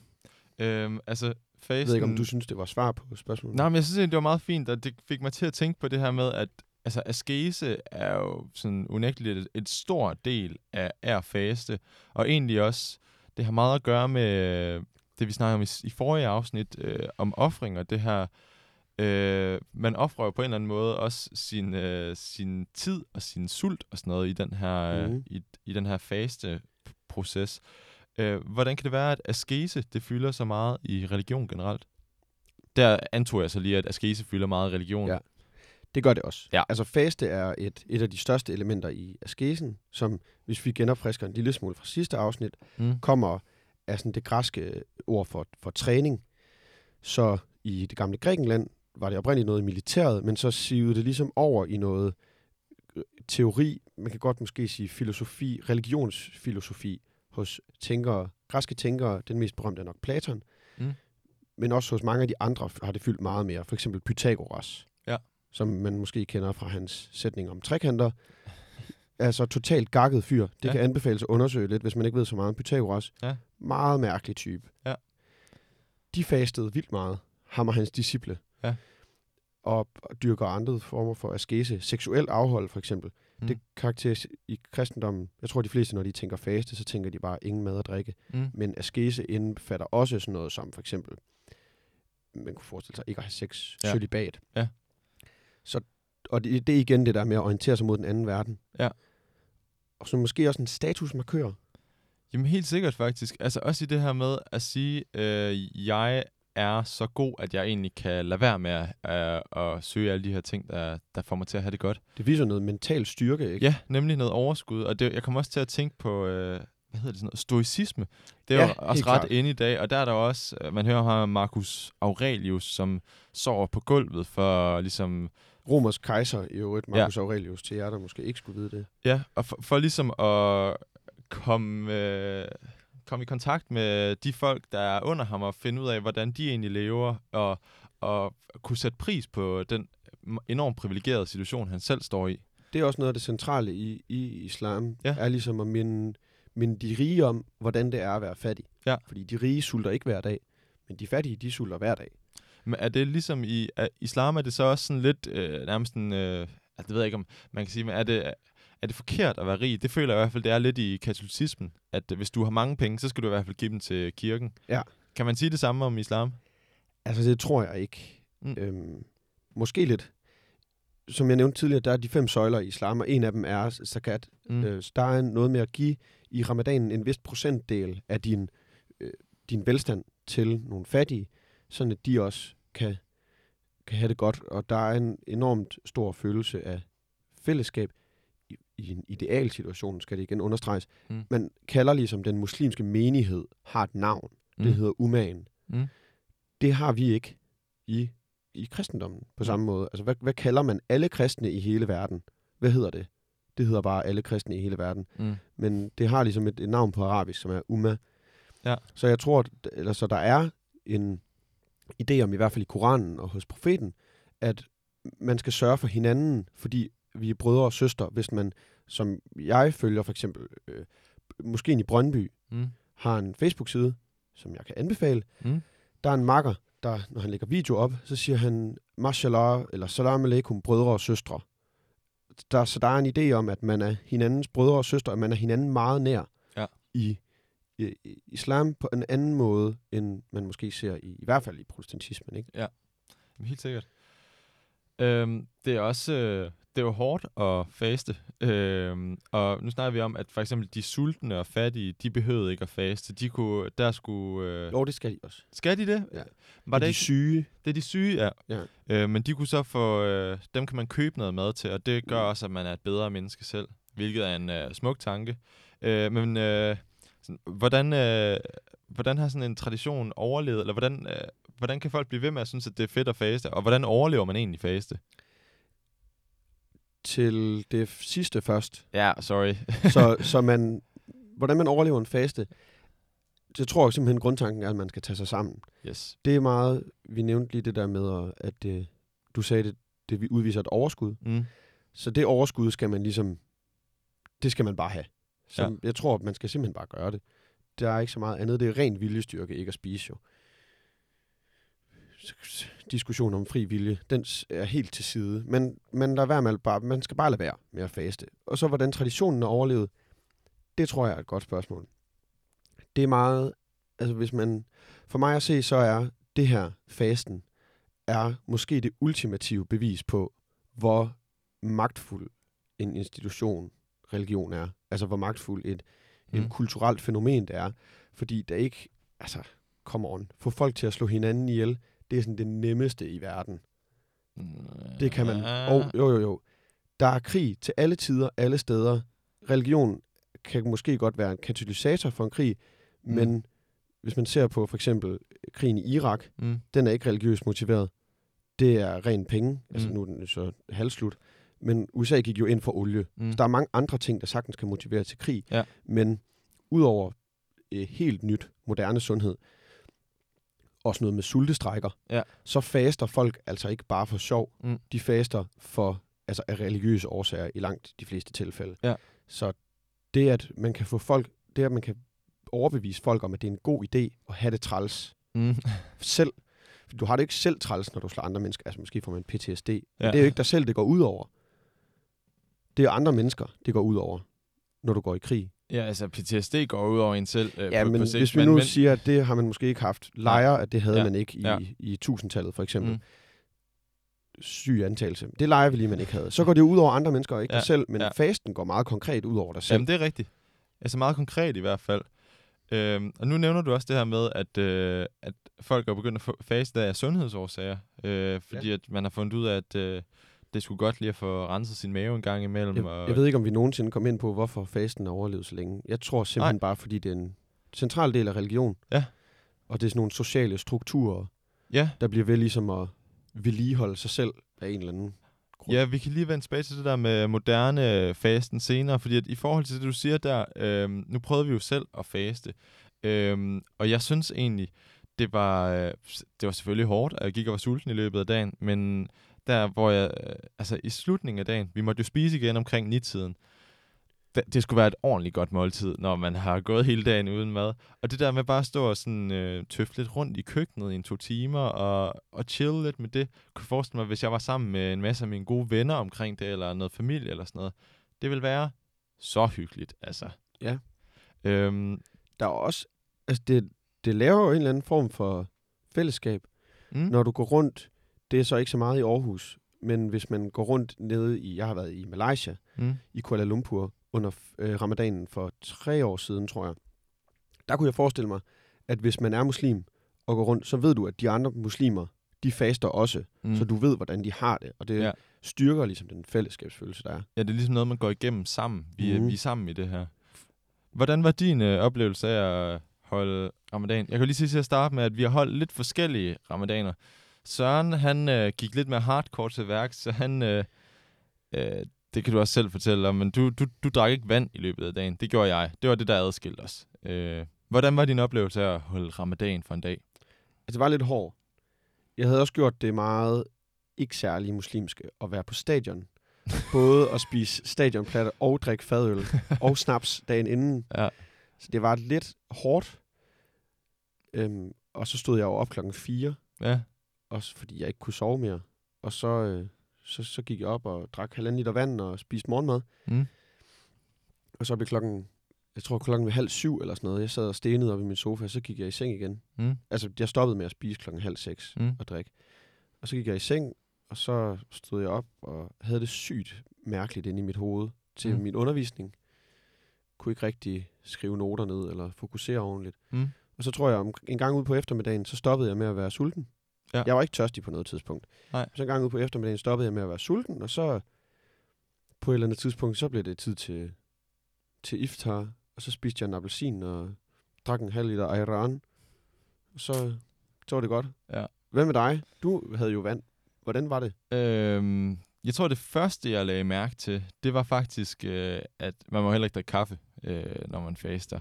[SPEAKER 1] Øhm, altså, fasten...
[SPEAKER 2] Jeg ved ikke, om du synes, det var svar på spørgsmålet.
[SPEAKER 1] Nej, men jeg synes det var meget fint, og det fik mig til at tænke på det her med, at altså askese er jo sådan unægteligt et, et stor del af, at faste, og egentlig også, det har meget at gøre med det, vi snakkede om i, i forrige afsnit, øh, om offring og det her, øh, man offrer jo på en eller anden måde også sin, øh, sin tid og sin sult og sådan noget i den her,
[SPEAKER 2] Mhm.
[SPEAKER 1] i, i den her faste proces. Øh, hvordan kan det være, at askese, det fylder så meget i religion generelt? Der antog jeg så lige, at askese fylder meget i religion.
[SPEAKER 2] Ja. Det gør det også.
[SPEAKER 1] Ja.
[SPEAKER 2] Altså faste er et, et af de største elementer i askesen, som, hvis vi genopfrisker en lille smule fra sidste afsnit,
[SPEAKER 1] Mm.
[SPEAKER 2] kommer af sådan det græske ord for, for træning. Så i det gamle Grækenland var det oprindeligt noget i militæret, men så sivede det ligesom over i noget øh, teori, man kan godt måske sige filosofi, religionsfilosofi hos tænkere, græske tænkere, den mest berømte er nok Platon,
[SPEAKER 1] Mm.
[SPEAKER 2] men også hos mange af de andre har det fyldt meget mere. For eksempel Pythagoras,
[SPEAKER 1] Ja.
[SPEAKER 2] som man måske kender fra hans sætning om trekanter. *laughs* Altså totalt gakket fyr. Det
[SPEAKER 1] Ja.
[SPEAKER 2] ja. kan anbefales at undersøge lidt, hvis man ikke ved så meget om Pythagoras.
[SPEAKER 1] Ja.
[SPEAKER 2] Meget mærkelig type.
[SPEAKER 1] Ja.
[SPEAKER 2] De fastede vildt meget, ham og hans disciple.
[SPEAKER 1] Ja.
[SPEAKER 2] Og dyrker andre former for askese. Seksuel afhold for eksempel.
[SPEAKER 1] Mm.
[SPEAKER 2] Det karakteris i kristendommen. Jeg tror, de fleste, når de tænker faste, så tænker de bare ingen mad og drikke.
[SPEAKER 1] Mm.
[SPEAKER 2] Men askese indbefatter også sådan noget som for eksempel, man kunne forestille sig ikke at have sex,
[SPEAKER 1] ja.
[SPEAKER 2] celibat.
[SPEAKER 1] Ja.
[SPEAKER 2] Så, og det, det er igen det der med at orientere sig mod den anden verden.
[SPEAKER 1] Ja.
[SPEAKER 2] Og så måske også en statusmarkør.
[SPEAKER 1] Jamen helt sikkert faktisk. Altså også i det her med at sige, øh, jeg er så god, at jeg egentlig kan lade være med at, øh, at søge alle de her ting, der, der får mig til at have det godt.
[SPEAKER 2] Det viser noget mental styrke, ikke?
[SPEAKER 1] Ja, nemlig noget overskud. Og det, jeg kommer også til at tænke på, øh, hvad hedder det sådan noget, stoicisme. Det er
[SPEAKER 2] Ja,
[SPEAKER 1] jo også ret
[SPEAKER 2] klart.
[SPEAKER 1] inde i dag, og der er der også, øh, man hører her Marcus Aurelius, som sover på gulvet for ligesom,
[SPEAKER 2] Romers kejser i øvrigt, Marcus ja. Aurelius, til jer, der måske ikke skulle vide det.
[SPEAKER 1] ja, og for, for ligesom at komme, øh, komme i kontakt med de folk, der er under ham, og finde ud af, hvordan de egentlig lever, og, og kunne sætte pris på den enormt privilegerede situation, han selv står i.
[SPEAKER 2] Det er også noget af det centrale i, i islam,
[SPEAKER 1] Ja.
[SPEAKER 2] er ligesom at minde, minde de rige om, hvordan det er at være fattig.
[SPEAKER 1] Ja.
[SPEAKER 2] Fordi de rige sulter ikke hver dag, men de fattige, de sulter hver dag.
[SPEAKER 1] Men er det ligesom i er, islam, er det så også sådan lidt øh, nærmest en, øh, altså, det ved jeg ikke, om man kan sige, men er det, er det forkert at være rig? Det føler jeg i hvert fald, det er lidt i katolicismen, at hvis du har mange penge, så skal du i hvert fald give dem til kirken.
[SPEAKER 2] Ja.
[SPEAKER 1] Kan man sige det samme om islam?
[SPEAKER 2] Altså, det tror jeg ikke.
[SPEAKER 1] Mm.
[SPEAKER 2] Øhm, måske lidt. Som jeg nævnte tidligere, der er de fem søjler i islam, og en af dem er zakat.
[SPEAKER 1] Mm.
[SPEAKER 2] Øh, så der er noget med at give i ramadanen en vis procentdel af din, øh, din velstand til nogle fattige, sådan at de også kan, kan have det godt. Og der er en enormt stor følelse af fællesskab i, en idealsituation, skal det igen understreges.
[SPEAKER 1] Mm.
[SPEAKER 2] Mm. Man kalder ligesom den muslimske menighed har et navn. Mm. Det hedder umagen.
[SPEAKER 1] Mm.
[SPEAKER 2] Det har vi ikke i, i kristendommen på samme måde. Altså, hvad, hvad kalder man alle kristne i hele verden? Hvad hedder det? Det hedder bare alle kristne i hele verden.
[SPEAKER 1] Mm.
[SPEAKER 2] Men det har ligesom et, et navn på arabisk, som er umma.
[SPEAKER 1] Ja.
[SPEAKER 2] Så jeg tror, at- eller så der er en idé om, i hvert fald i Koranen og hos profeten, at man skal sørge for hinanden, fordi vi er brødre og søstre. Hvis man, som jeg følger for eksempel, øh, måske i Brøndby,
[SPEAKER 1] Mm.
[SPEAKER 2] har en Facebook-side, som jeg kan anbefale.
[SPEAKER 1] Mm.
[SPEAKER 2] Der er en makker, der, når han lægger video op, så siger han, mashallah, eller salam alaikum, brødre og søstre. Der, så der er en idé om, at man er hinandens brødre og søstre, at man er hinanden meget nær
[SPEAKER 1] Ja.
[SPEAKER 2] i, i, i islam på en anden måde, end man måske ser i, i hvert fald i protestantismen. Ikke?
[SPEAKER 1] Jamen, Helt sikkert. Øhm, det er også øh, det er jo hårdt at faste. Øhm, og nu snakker vi om, at for eksempel de sultne og fattige, de behøvede ikke at faste. De kunne, der skulle... Øh,
[SPEAKER 2] Jo, det skal de også.
[SPEAKER 1] skal de det?
[SPEAKER 2] Ja.
[SPEAKER 1] Var det
[SPEAKER 2] de
[SPEAKER 1] ikke?
[SPEAKER 2] syge,
[SPEAKER 1] Det er de syge, ja.
[SPEAKER 2] Ja.
[SPEAKER 1] Øh, men de kunne så få... Øh, dem kan man købe noget mad til, og det gør
[SPEAKER 2] Mm.
[SPEAKER 1] også, at man er et bedre menneske selv. Hvilket er en øh, smuk tanke. Øh, men øh, sådan, hvordan, øh, hvordan har sådan en tradition overlevet? Eller hvordan, øh, hvordan kan folk blive ved med at synes, at det er fedt at faste? Og hvordan overlever man egentlig faste?
[SPEAKER 2] Til det sidste først.
[SPEAKER 1] Ja, sorry. *laughs*
[SPEAKER 2] så, *laughs* så man, hvordan man overlever en faste, det tror jeg simpelthen grundtanken er, at man skal tage sig sammen.
[SPEAKER 1] yes.
[SPEAKER 2] Det er meget, vi nævnte lige det der med, at- øh, du sagde, det, det vi udviser et overskud.
[SPEAKER 1] Mm.
[SPEAKER 2] Så det overskud skal man ligesom, det skal man bare have. Så
[SPEAKER 1] ja.
[SPEAKER 2] jeg tror, at man skal simpelthen bare gøre det. Der er ikke så meget andet. Det er ren viljestyrke, ikke at spise jo. Diskussion om fri vilje, den er helt til side. Men man, lader være med bare, man skal bare lade være med at faste. Og så hvordan traditionen er overlevet, det tror jeg er et godt spørgsmål. Det er meget, altså hvis man, for mig at se, så er det her fasten, er måske det ultimative bevis på, hvor magtfuld en institution, religion er. Altså hvor magtfuld et, et
[SPEAKER 1] Mm.
[SPEAKER 2] kulturelt fænomen det er. Fordi der ikke, altså, come on, få folk til at slå hinanden ihjel, det er sådan det nemmeste i verden. Det kan man. Og, jo, jo, jo. Der er krig til alle tider, alle steder. Religion kan måske godt være en katalysator for en krig,
[SPEAKER 1] Mm.
[SPEAKER 2] men hvis man ser på for eksempel krigen i Irak,
[SPEAKER 1] Mm.
[SPEAKER 2] den er ikke religiøst motiveret. Det er ren penge. Mm. Altså
[SPEAKER 1] Mm.
[SPEAKER 2] nu er den så halvslut. Men USA gik jo ind for olie.
[SPEAKER 1] Mm.
[SPEAKER 2] Så der er mange andre ting, der sagtens kan motivere til krig.
[SPEAKER 1] Ja.
[SPEAKER 2] Men udover øh, helt nyt, moderne sundhed, også noget med sultestrækker,
[SPEAKER 1] Ja.
[SPEAKER 2] så faster folk altså ikke bare for sjov.
[SPEAKER 1] Mm.
[SPEAKER 2] De faster for altså af religiøse årsager i langt de fleste tilfælde.
[SPEAKER 1] Ja.
[SPEAKER 2] Så det, at man kan få folk, det at man kan overbevise folk om, at det er en god idé at have det træls
[SPEAKER 1] Mm.
[SPEAKER 2] selv. Du har det ikke selv træls, når du slår andre mennesker. Altså måske får man PTSD. Ja. Men det er jo ikke dig selv, det går ud over. Det er andre mennesker, det går ud over, når du går i krig.
[SPEAKER 1] Ja, altså PTSD går ud over en selv øh,
[SPEAKER 2] Ja,
[SPEAKER 1] på,
[SPEAKER 2] men
[SPEAKER 1] på sigt.
[SPEAKER 2] hvis vi nu
[SPEAKER 1] men,
[SPEAKER 2] siger, at det har man måske ikke haft lejre, at det havde
[SPEAKER 1] Ja.
[SPEAKER 2] man ikke i,
[SPEAKER 1] Ja.
[SPEAKER 2] i tusindtallet for eksempel.
[SPEAKER 1] Mm.
[SPEAKER 2] Syg antagelse. Det leger vi lige, man ikke havde. Så går det ud over andre mennesker, og ikke
[SPEAKER 1] Ja.
[SPEAKER 2] dig selv. Men
[SPEAKER 1] Ja.
[SPEAKER 2] fasten går meget konkret ud over dig selv.
[SPEAKER 1] Jamen, det er rigtigt. Altså meget konkret i hvert fald. Øhm, og nu nævner du også det her med, at, øh, at folk er begyndt at faste af sundhedsårsager. Øh, fordi ja. at man har fundet ud af, at øh, det skulle godt lige at få renset sin mave en gang imellem.
[SPEAKER 2] Jeg,
[SPEAKER 1] og,
[SPEAKER 2] jeg ved ikke, om vi nogensinde kom ind på, hvorfor fasten har overlevet så længe. Jeg tror simpelthen
[SPEAKER 1] Nej.
[SPEAKER 2] bare, fordi det er en central del af religion.
[SPEAKER 1] Ja.
[SPEAKER 2] Og det er sådan nogle sociale strukturer,
[SPEAKER 1] Ja,
[SPEAKER 2] der bliver ved ligesom at vedligeholde sig selv af en eller anden grund.
[SPEAKER 1] Ja, vi kan lige vende tilbage til det der med moderne øh, fasten senere, fordi at i forhold til det, du siger der, øhm, nu prøvede vi jo selv at faste, øhm, og jeg synes egentlig, det var, øh, det var selvfølgelig hårdt, at jeg gik og var sulten i løbet af dagen, men der, hvor jeg, øh, altså i slutningen af dagen, vi måtte jo spise igen omkring nitiden, det, skulle være et ordentligt godt måltid, når man har gået hele dagen uden mad. Og det der med bare at stå og sådan, øh, tøffe lidt rundt i køkkenet i en to timer og, og chill lidt med det, kunne forestille mig, hvis jeg var sammen med en masse af mine gode venner omkring det, eller noget familie eller sådan noget. Det vil være så hyggeligt, altså.
[SPEAKER 2] Ja.
[SPEAKER 1] Øhm,
[SPEAKER 2] Der er også, altså det, det laver jo en eller anden form for fællesskab,
[SPEAKER 1] mm,
[SPEAKER 2] når du går rundt. Det er så ikke så meget i Aarhus, men hvis man går rundt nede i, jeg har været i Malaysia,
[SPEAKER 1] mm,
[SPEAKER 2] i Kuala Lumpur under øh, ramadanen for tre år siden, tror jeg. Der kunne jeg forestille mig, at hvis man er muslim og går rundt, så ved du, at de andre muslimer, de faster også,
[SPEAKER 1] mm.
[SPEAKER 2] så du ved, hvordan de har det. Og det
[SPEAKER 1] Ja.
[SPEAKER 2] styrker ligesom den fællesskabsfølelse, der er.
[SPEAKER 1] Ja, det er ligesom noget, man går igennem sammen. Vi, mm. Vi er sammen i det her. Hvordan var din øh, oplevelse af at holde ramadan? Jeg kan lige sige til at starte med, at vi har holdt lidt forskellige ramadaner. Søren, han øh, gik lidt mere hardcore til værk, så han... Øh, øh, det kan du også selv fortælle om, men du, du, du drak ikke vand i løbet af dagen. Det gjorde jeg. Det var det, der adskilte os. Øh, hvordan var din oplevelse af at holde ramadan for en dag?
[SPEAKER 2] Altså, det var lidt hård. Jeg havde også gjort det meget ikke særlig muslimske at være på stadion. *laughs* Både at spise stadionplatte og drikke fadøl *laughs* og snaps dagen inden.
[SPEAKER 1] Ja.
[SPEAKER 2] Så det var lidt hårdt. Øhm, og så stod jeg jo op klokken 4,
[SPEAKER 1] Ja,
[SPEAKER 2] også fordi jeg ikke kunne sove mere. Og så, øh, så, så gik jeg op og drak halvanden liter vand og spiste morgenmad.
[SPEAKER 1] mm.
[SPEAKER 2] Og så blev klokken, jeg tror klokken ved halv syv eller sådan noget. Jeg sad og stenede op i min sofa, og så gik jeg i seng igen.
[SPEAKER 1] Mm.
[SPEAKER 2] Altså, jeg stoppede med at spise klokken halv seks
[SPEAKER 1] Mm.
[SPEAKER 2] og drikke. Og så gik jeg i seng, og så stod jeg op og havde det sygt mærkeligt inde i mit hoved til
[SPEAKER 1] Mm.
[SPEAKER 2] mm. min undervisning. Kunne ikke rigtig skrive noter ned eller fokusere ordentligt.
[SPEAKER 1] Mm.
[SPEAKER 2] Og så tror jeg, om en gang ud på eftermiddagen, så stoppede jeg med at være sulten.
[SPEAKER 1] Ja.
[SPEAKER 2] Jeg var ikke tørstig på noget tidspunkt.
[SPEAKER 1] Nej.
[SPEAKER 2] Så en gang ud på eftermiddagen stoppede jeg med at være sulten, og så på et eller andet tidspunkt, så blev det tid til, til iftar, og så spiste jeg en appelsin og drak en halv liter ayran. Og så, så var det godt.
[SPEAKER 1] Ja.
[SPEAKER 2] Hvad med dig? Du havde jo vand. Hvordan var det?
[SPEAKER 1] Øhm, jeg tror, det første, jeg lagde mærke til, det var faktisk, øh, at man må heller ikke drikke kaffe, øh, når man faster.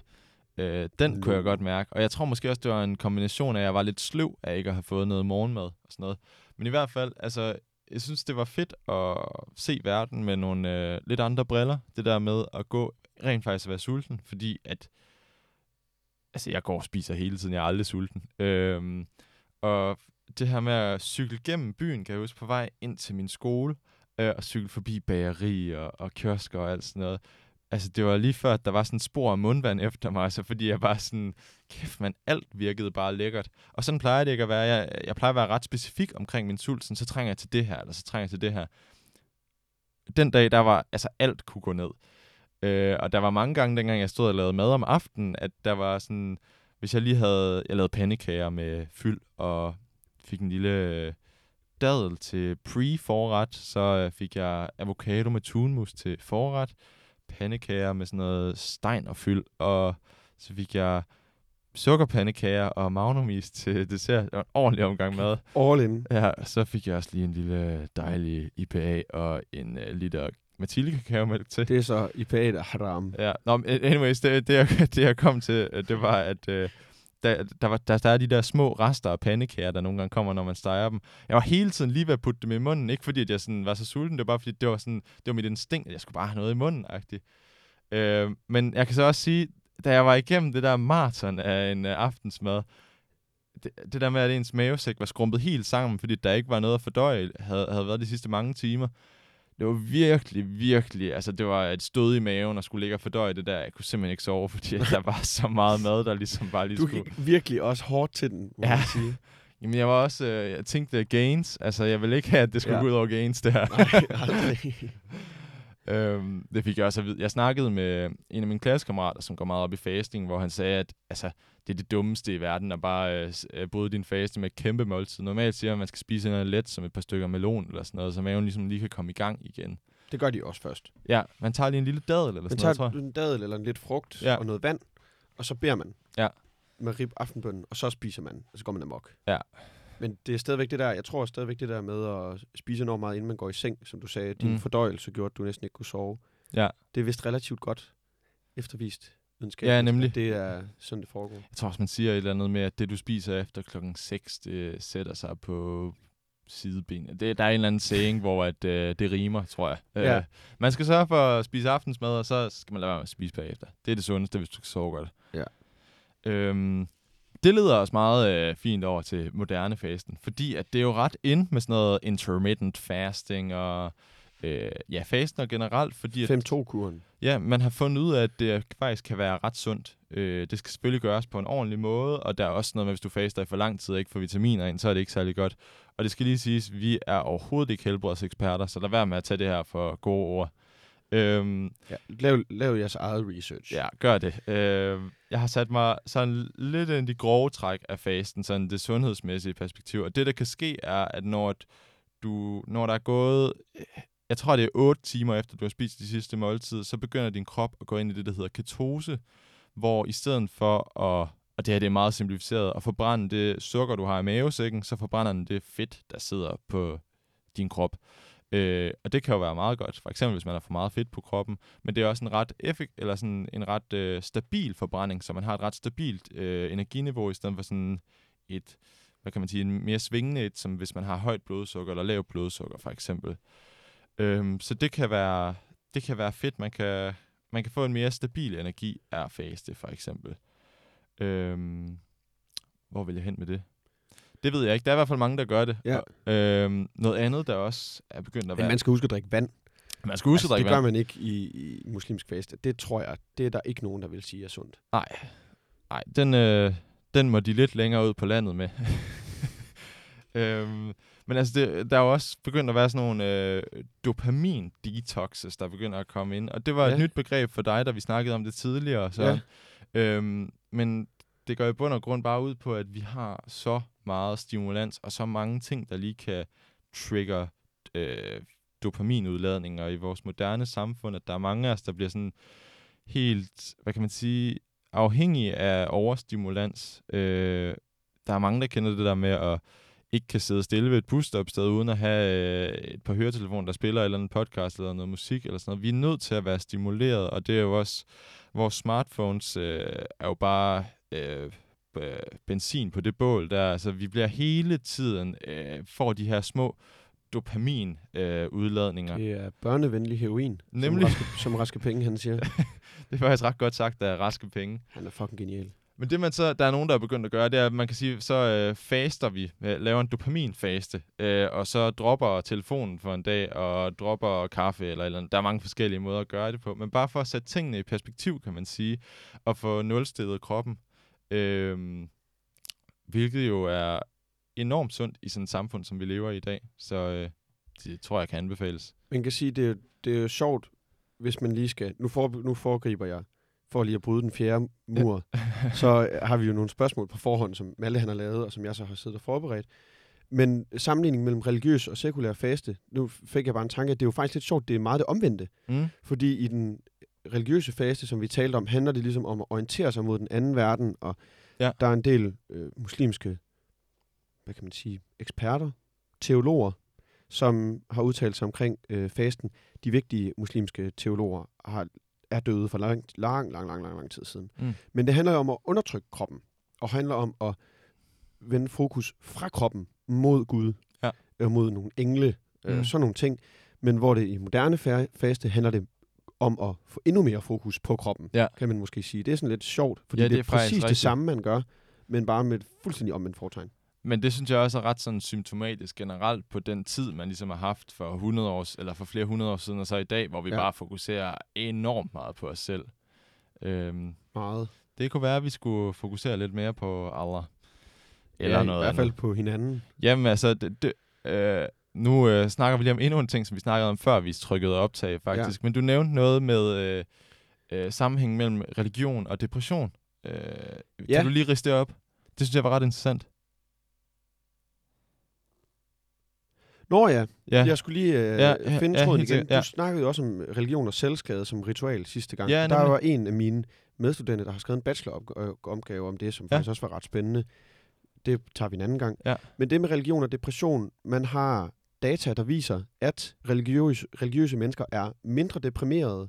[SPEAKER 1] Øh, den kunne jeg godt mærke. Og jeg tror måske også, det var en kombination af, at jeg var lidt sløv af ikke at have fået noget morgenmad og sådan noget. Men i hvert fald, altså, jeg synes, det var fedt at se verden med nogle øh, lidt andre briller. Det der med at gå rent faktisk at være sulten, fordi at Altså, jeg går og spiser hele tiden. Jeg er aldrig sulten. Øhm, og det her med at cykle gennem byen, kan jeg huske, på vej ind til min skole, øh, og cykle forbi bageri og, og kiosker og alt sådan noget. Altså, det var lige før, at der var sådan spor af mundvand efter mig, så fordi jeg bare sådan, kæft man, alt virkede bare lækkert. Og sådan plejer det ikke at være. Jeg, jeg plejer at være ret specifik omkring min sult, sådan, så trænger jeg til det her, eller så trænger jeg til det her. Den dag, der var, altså alt kunne gå ned. Øh, og der var mange gange, dengang jeg stod og lavede mad om aftenen, at der var sådan, hvis jeg lige havde, jeg lavede pandekager med fyld, og fik en lille øh, dadel til pre-forret, så øh, fik jeg avocado med tunmus til forret, pandekager med sådan noget stein og fyld, og så fik jeg sukkerpandekager og magnumis til dessert. Det var en ordentlig omgang mad.
[SPEAKER 2] All in.
[SPEAKER 1] Ja, så fik jeg også lige en lille dejlig IPA og en uh, liter Mathilde kakaomælk til.
[SPEAKER 2] Det er så IPA, der haram.
[SPEAKER 1] Ja, Nå, anyways, det, det, jeg, *laughs* det jeg kom til, øh, det var, at uh, der, der, var, der, der er de der små rester af pandekager, der nogle gange kommer, når man steger dem. Jeg var hele tiden lige ved at putte dem i munden, ikke fordi at jeg sådan var så sulten, det var bare fordi, det var, sådan, det var mit instinkt, at jeg skulle bare have noget i munden -agtigt. Uh, øh, men jeg kan så også sige, da jeg var igennem det der maraton af en uh, aftensmad, det, det der med, at ens mavesæk var skrumpet helt sammen, fordi der ikke var noget at fordøje, havde, havde været de sidste mange timer. Det var virkelig, virkelig, altså det var et stød i maven, og skulle ligge og fordøje det der. Jeg kunne simpelthen ikke sove, fordi at der var så meget mad, der ligesom bare lige
[SPEAKER 2] Du
[SPEAKER 1] skulle...
[SPEAKER 2] gik virkelig også hårdt til den, må
[SPEAKER 1] Ja.
[SPEAKER 2] man sige. *laughs*
[SPEAKER 1] Jamen jeg var også, øh, jeg tænkte gains, altså jeg ville ikke have, at det skulle
[SPEAKER 2] ja.
[SPEAKER 1] gå ud over gains, det her.
[SPEAKER 2] Nej, aldrig.
[SPEAKER 1] Øhm, det fik jeg også at vide. Jeg snakkede med en af mine klassekammerater, som går meget op i fasting, hvor han sagde, at altså, det er det dummeste i verden at bare øh, øh, bryde din faste med et kæmpe måltid. Normalt siger man, at man skal spise noget let, som et par stykker melon eller sådan noget, så maven ligesom lige kan komme i gang igen.
[SPEAKER 2] Det gør de også først.
[SPEAKER 1] Ja, man tager lige en lille dadel eller
[SPEAKER 2] Man
[SPEAKER 1] sådan
[SPEAKER 2] tager
[SPEAKER 1] noget, tror jeg.
[SPEAKER 2] en dadel eller en lidt frugt
[SPEAKER 1] Ja.
[SPEAKER 2] og noget vand, og så beder man
[SPEAKER 1] Ja.
[SPEAKER 2] med rib aftenbønnen, og så spiser man, og så går man amok.
[SPEAKER 1] Ja.
[SPEAKER 2] Men det er stadigvæk det der, jeg tror stadigvæk det der med at spise enormt meget, inden man går i seng, som du sagde, din
[SPEAKER 1] Mm.
[SPEAKER 2] fordøjelse gjorde, at du næsten ikke kunne sove.
[SPEAKER 1] Ja.
[SPEAKER 2] Det er vist relativt godt eftervist videnskabeligt,
[SPEAKER 1] Ja, nemlig.
[SPEAKER 2] Det er sådan, det foregår.
[SPEAKER 1] Jeg tror også, man siger et eller andet med, at det du spiser efter klokken 6, det sætter sig på sidebenet. Det, der er en eller anden saying, hvor at, øh, det rimer, tror jeg.
[SPEAKER 2] Ja.
[SPEAKER 1] Øh, man skal sørge for at spise aftensmad, og så skal man lade være med at spise bagefter. Det er det sundeste, hvis du skal sove godt.
[SPEAKER 2] Ja.
[SPEAKER 1] Øhm, det leder os meget øh, fint over til moderne fasten, fordi at det er jo ret ind med sådan noget intermittent fasting og øh, ja, fasten og generelt, fordi at
[SPEAKER 2] 5-2-kuren.
[SPEAKER 1] Ja, man har fundet ud af, at det faktisk kan være ret sundt. Øh, det skal selvfølgelig gøres på en ordentlig måde, og der er også noget med, hvis du faster i for lang tid og ikke får vitaminer ind, så er det ikke særlig godt. Og det skal lige siges, at vi er overhovedet ikke helbredseksperter, så lad være med at tage det her for gode ord. Øhm,
[SPEAKER 2] Ja, lav, lav jeres eget research.
[SPEAKER 1] ja, gør det. Øh, jeg har sat mig sådan lidt ind i grove træk af fasten, sådan det sundhedsmæssige perspektiv. Og det, der kan ske, er, at når, du, når der er gået, jeg tror, det er 8 timer efter, du har spist de sidste måltid, så begynder din krop at gå ind i det, der hedder ketose, hvor i stedet for at, og det her det er meget simplificeret, at forbrænde det sukker, du har i mavesækken, så forbrænder den det fedt, der sidder på din krop. Øh, og det kan jo være meget godt, for eksempel hvis man har for meget fedt på kroppen, men det er også en ret effekt, eller sådan en ret øh, stabil forbrænding, så man har et ret stabilt øh, energiniveau, i stedet for sådan et, hvad kan man sige, en mere svingende et, som hvis man har højt blodsukker eller lavt blodsukker for eksempel. Øhm, så det kan være, det kan være fedt, man kan, man kan få en mere stabil energi af faste for eksempel. Øhm, hvor vil jeg hen med det? Det ved jeg ikke. Der er i hvert fald mange, der gør det.
[SPEAKER 2] Ja.
[SPEAKER 1] Og, øhm, noget andet, der også er begyndt at
[SPEAKER 2] Men
[SPEAKER 1] være...
[SPEAKER 2] man skal huske at drikke vand.
[SPEAKER 1] man skal huske
[SPEAKER 2] altså,
[SPEAKER 1] at
[SPEAKER 2] det
[SPEAKER 1] drikke
[SPEAKER 2] gør
[SPEAKER 1] vand.
[SPEAKER 2] man ikke i, i muslimsk faste. Det tror jeg, det er der ikke nogen, der vil sige er sundt.
[SPEAKER 1] Nej, nej den, øh, den må de lidt længere ud på landet med. *laughs* øhm, men altså, det, der er jo også begyndt at være sådan nogle øh, dopamin-detoxes, der begynder at komme ind. Og det var. Ja. et nyt begreb for dig, da vi snakkede om det tidligere. Så.
[SPEAKER 2] Ja.
[SPEAKER 1] Øhm, men det går i bund og grund bare ud på, at vi har så meget stimulans, og så mange ting, der lige kan trigger øh, dopaminudladninger i vores moderne samfund, at der er mange af os, der bliver sådan helt, hvad kan man sige, afhængige af overstimulans. Øh, der er mange, der kender det der med at ikke kan sidde stille ved et busstopsted, uden at have øh, et par høretelefoner, der spiller eller en podcast eller noget musik eller sådan noget. Vi er nødt til at være stimuleret, og det er jo også, vores smartphones øh, er jo bare øh, øh, benzin på det bål der. Altså, vi bliver hele tiden, øh, får de her små dopamin øh, udladninger.
[SPEAKER 2] Det er børnevenlig heroin,
[SPEAKER 1] Nemlig.
[SPEAKER 2] Som, raske, som Raske Penge, han siger. *laughs*
[SPEAKER 1] Det er faktisk ret godt sagt, der er raske penge.
[SPEAKER 2] Han er fucking genial.
[SPEAKER 1] Men det man så, der er nogen, der er begyndt at gøre, det er, at man kan sige, så øh, faster vi, øh, laver en dopaminfaste, øh, og så dropper telefonen for en dag, og dropper kaffe, eller, eller der er mange forskellige måder at gøre det på. Men bare for at sætte tingene i perspektiv, kan man sige, og få nulstedet kroppen, øh, hvilket jo er enormt sundt i sådan et samfund, som vi lever i i dag. Så øh, det tror jeg kan anbefales.
[SPEAKER 2] Man kan sige, det er, det er jo sjovt, hvis man lige skal... Nu, for, nu foregriber jeg for lige at bryde den fjerde mur, *laughs* så har vi jo nogle spørgsmål på forhånd, som Malte han har lavet, og som jeg så har siddet og forberedt. Men sammenligningen mellem religiøs og sekulær faste, nu fik jeg bare en tanke, at det er jo faktisk lidt sjovt, det er meget det omvendte.
[SPEAKER 1] Mm.
[SPEAKER 2] Fordi i den religiøse faste, som vi talte om, handler det ligesom om at orientere sig mod den anden verden, og
[SPEAKER 1] Ja.
[SPEAKER 2] der er en del øh, muslimske, hvad kan man sige, eksperter, teologer, som har udtalt sig omkring øh, fasten. De vigtige muslimske teologer har, er døde for lang, lang, lang, lang, lang, lang tid siden.
[SPEAKER 1] Mm.
[SPEAKER 2] Men det handler jo om at undertrykke kroppen, og handler om at vende fokus fra kroppen mod Gud,
[SPEAKER 1] Ja.
[SPEAKER 2] øh, mod nogle engle, øh,
[SPEAKER 1] Mm.
[SPEAKER 2] sådan nogle ting. Men hvor det i moderne fa- faste handler det om at få endnu mere fokus på kroppen,
[SPEAKER 1] Ja.
[SPEAKER 2] kan man måske sige. Det er sådan lidt sjovt, fordi
[SPEAKER 1] Ja,
[SPEAKER 2] det,
[SPEAKER 1] det
[SPEAKER 2] er,
[SPEAKER 1] er faktisk
[SPEAKER 2] præcis det
[SPEAKER 1] rigtigt.
[SPEAKER 2] samme, man gør, men bare med et fuldstændig omvendt fortegn.
[SPEAKER 1] Men det synes jeg også er ret sådan symptomatisk generelt på den tid, man ligesom har haft for 100 år, eller for flere hundrede år siden, og så i dag, hvor vi
[SPEAKER 2] ja.
[SPEAKER 1] bare fokuserer enormt meget på os selv. Øhm,
[SPEAKER 2] Meget.
[SPEAKER 1] det kunne være, at vi skulle fokusere lidt mere på Allah. Eller
[SPEAKER 2] ja,
[SPEAKER 1] noget
[SPEAKER 2] I hvert fald
[SPEAKER 1] andet.
[SPEAKER 2] på hinanden.
[SPEAKER 1] Jamen altså, det, det, øh, nu øh, snakker vi lige om endnu en ting, som vi snakkede om før vi trykkede optag faktisk. Ja. Men du nævnte noget med øh, øh, sammenhængen mellem religion og depression. Øh, kan
[SPEAKER 2] Ja.
[SPEAKER 1] du lige riste det op? Det synes jeg var ret interessant.
[SPEAKER 2] Nå ja,
[SPEAKER 1] Ja,
[SPEAKER 2] jeg skulle lige øh,
[SPEAKER 1] Ja,
[SPEAKER 2] ja,
[SPEAKER 1] ja,
[SPEAKER 2] finde
[SPEAKER 1] ja,
[SPEAKER 2] tråden
[SPEAKER 1] helt
[SPEAKER 2] igen.
[SPEAKER 1] ja.
[SPEAKER 2] Du snakkede jo også om religion og selvskade som ritual sidste gang.
[SPEAKER 1] Ja,
[SPEAKER 2] der var en af mine medstudenter, der har skrevet en bacheloropgave om det, som
[SPEAKER 1] Ja.
[SPEAKER 2] faktisk også var ret spændende. Det tager vi en anden gang.
[SPEAKER 1] Ja.
[SPEAKER 2] Men det med religion og depression, man har data, der viser, at religiøse, religiøse mennesker er mindre deprimerede,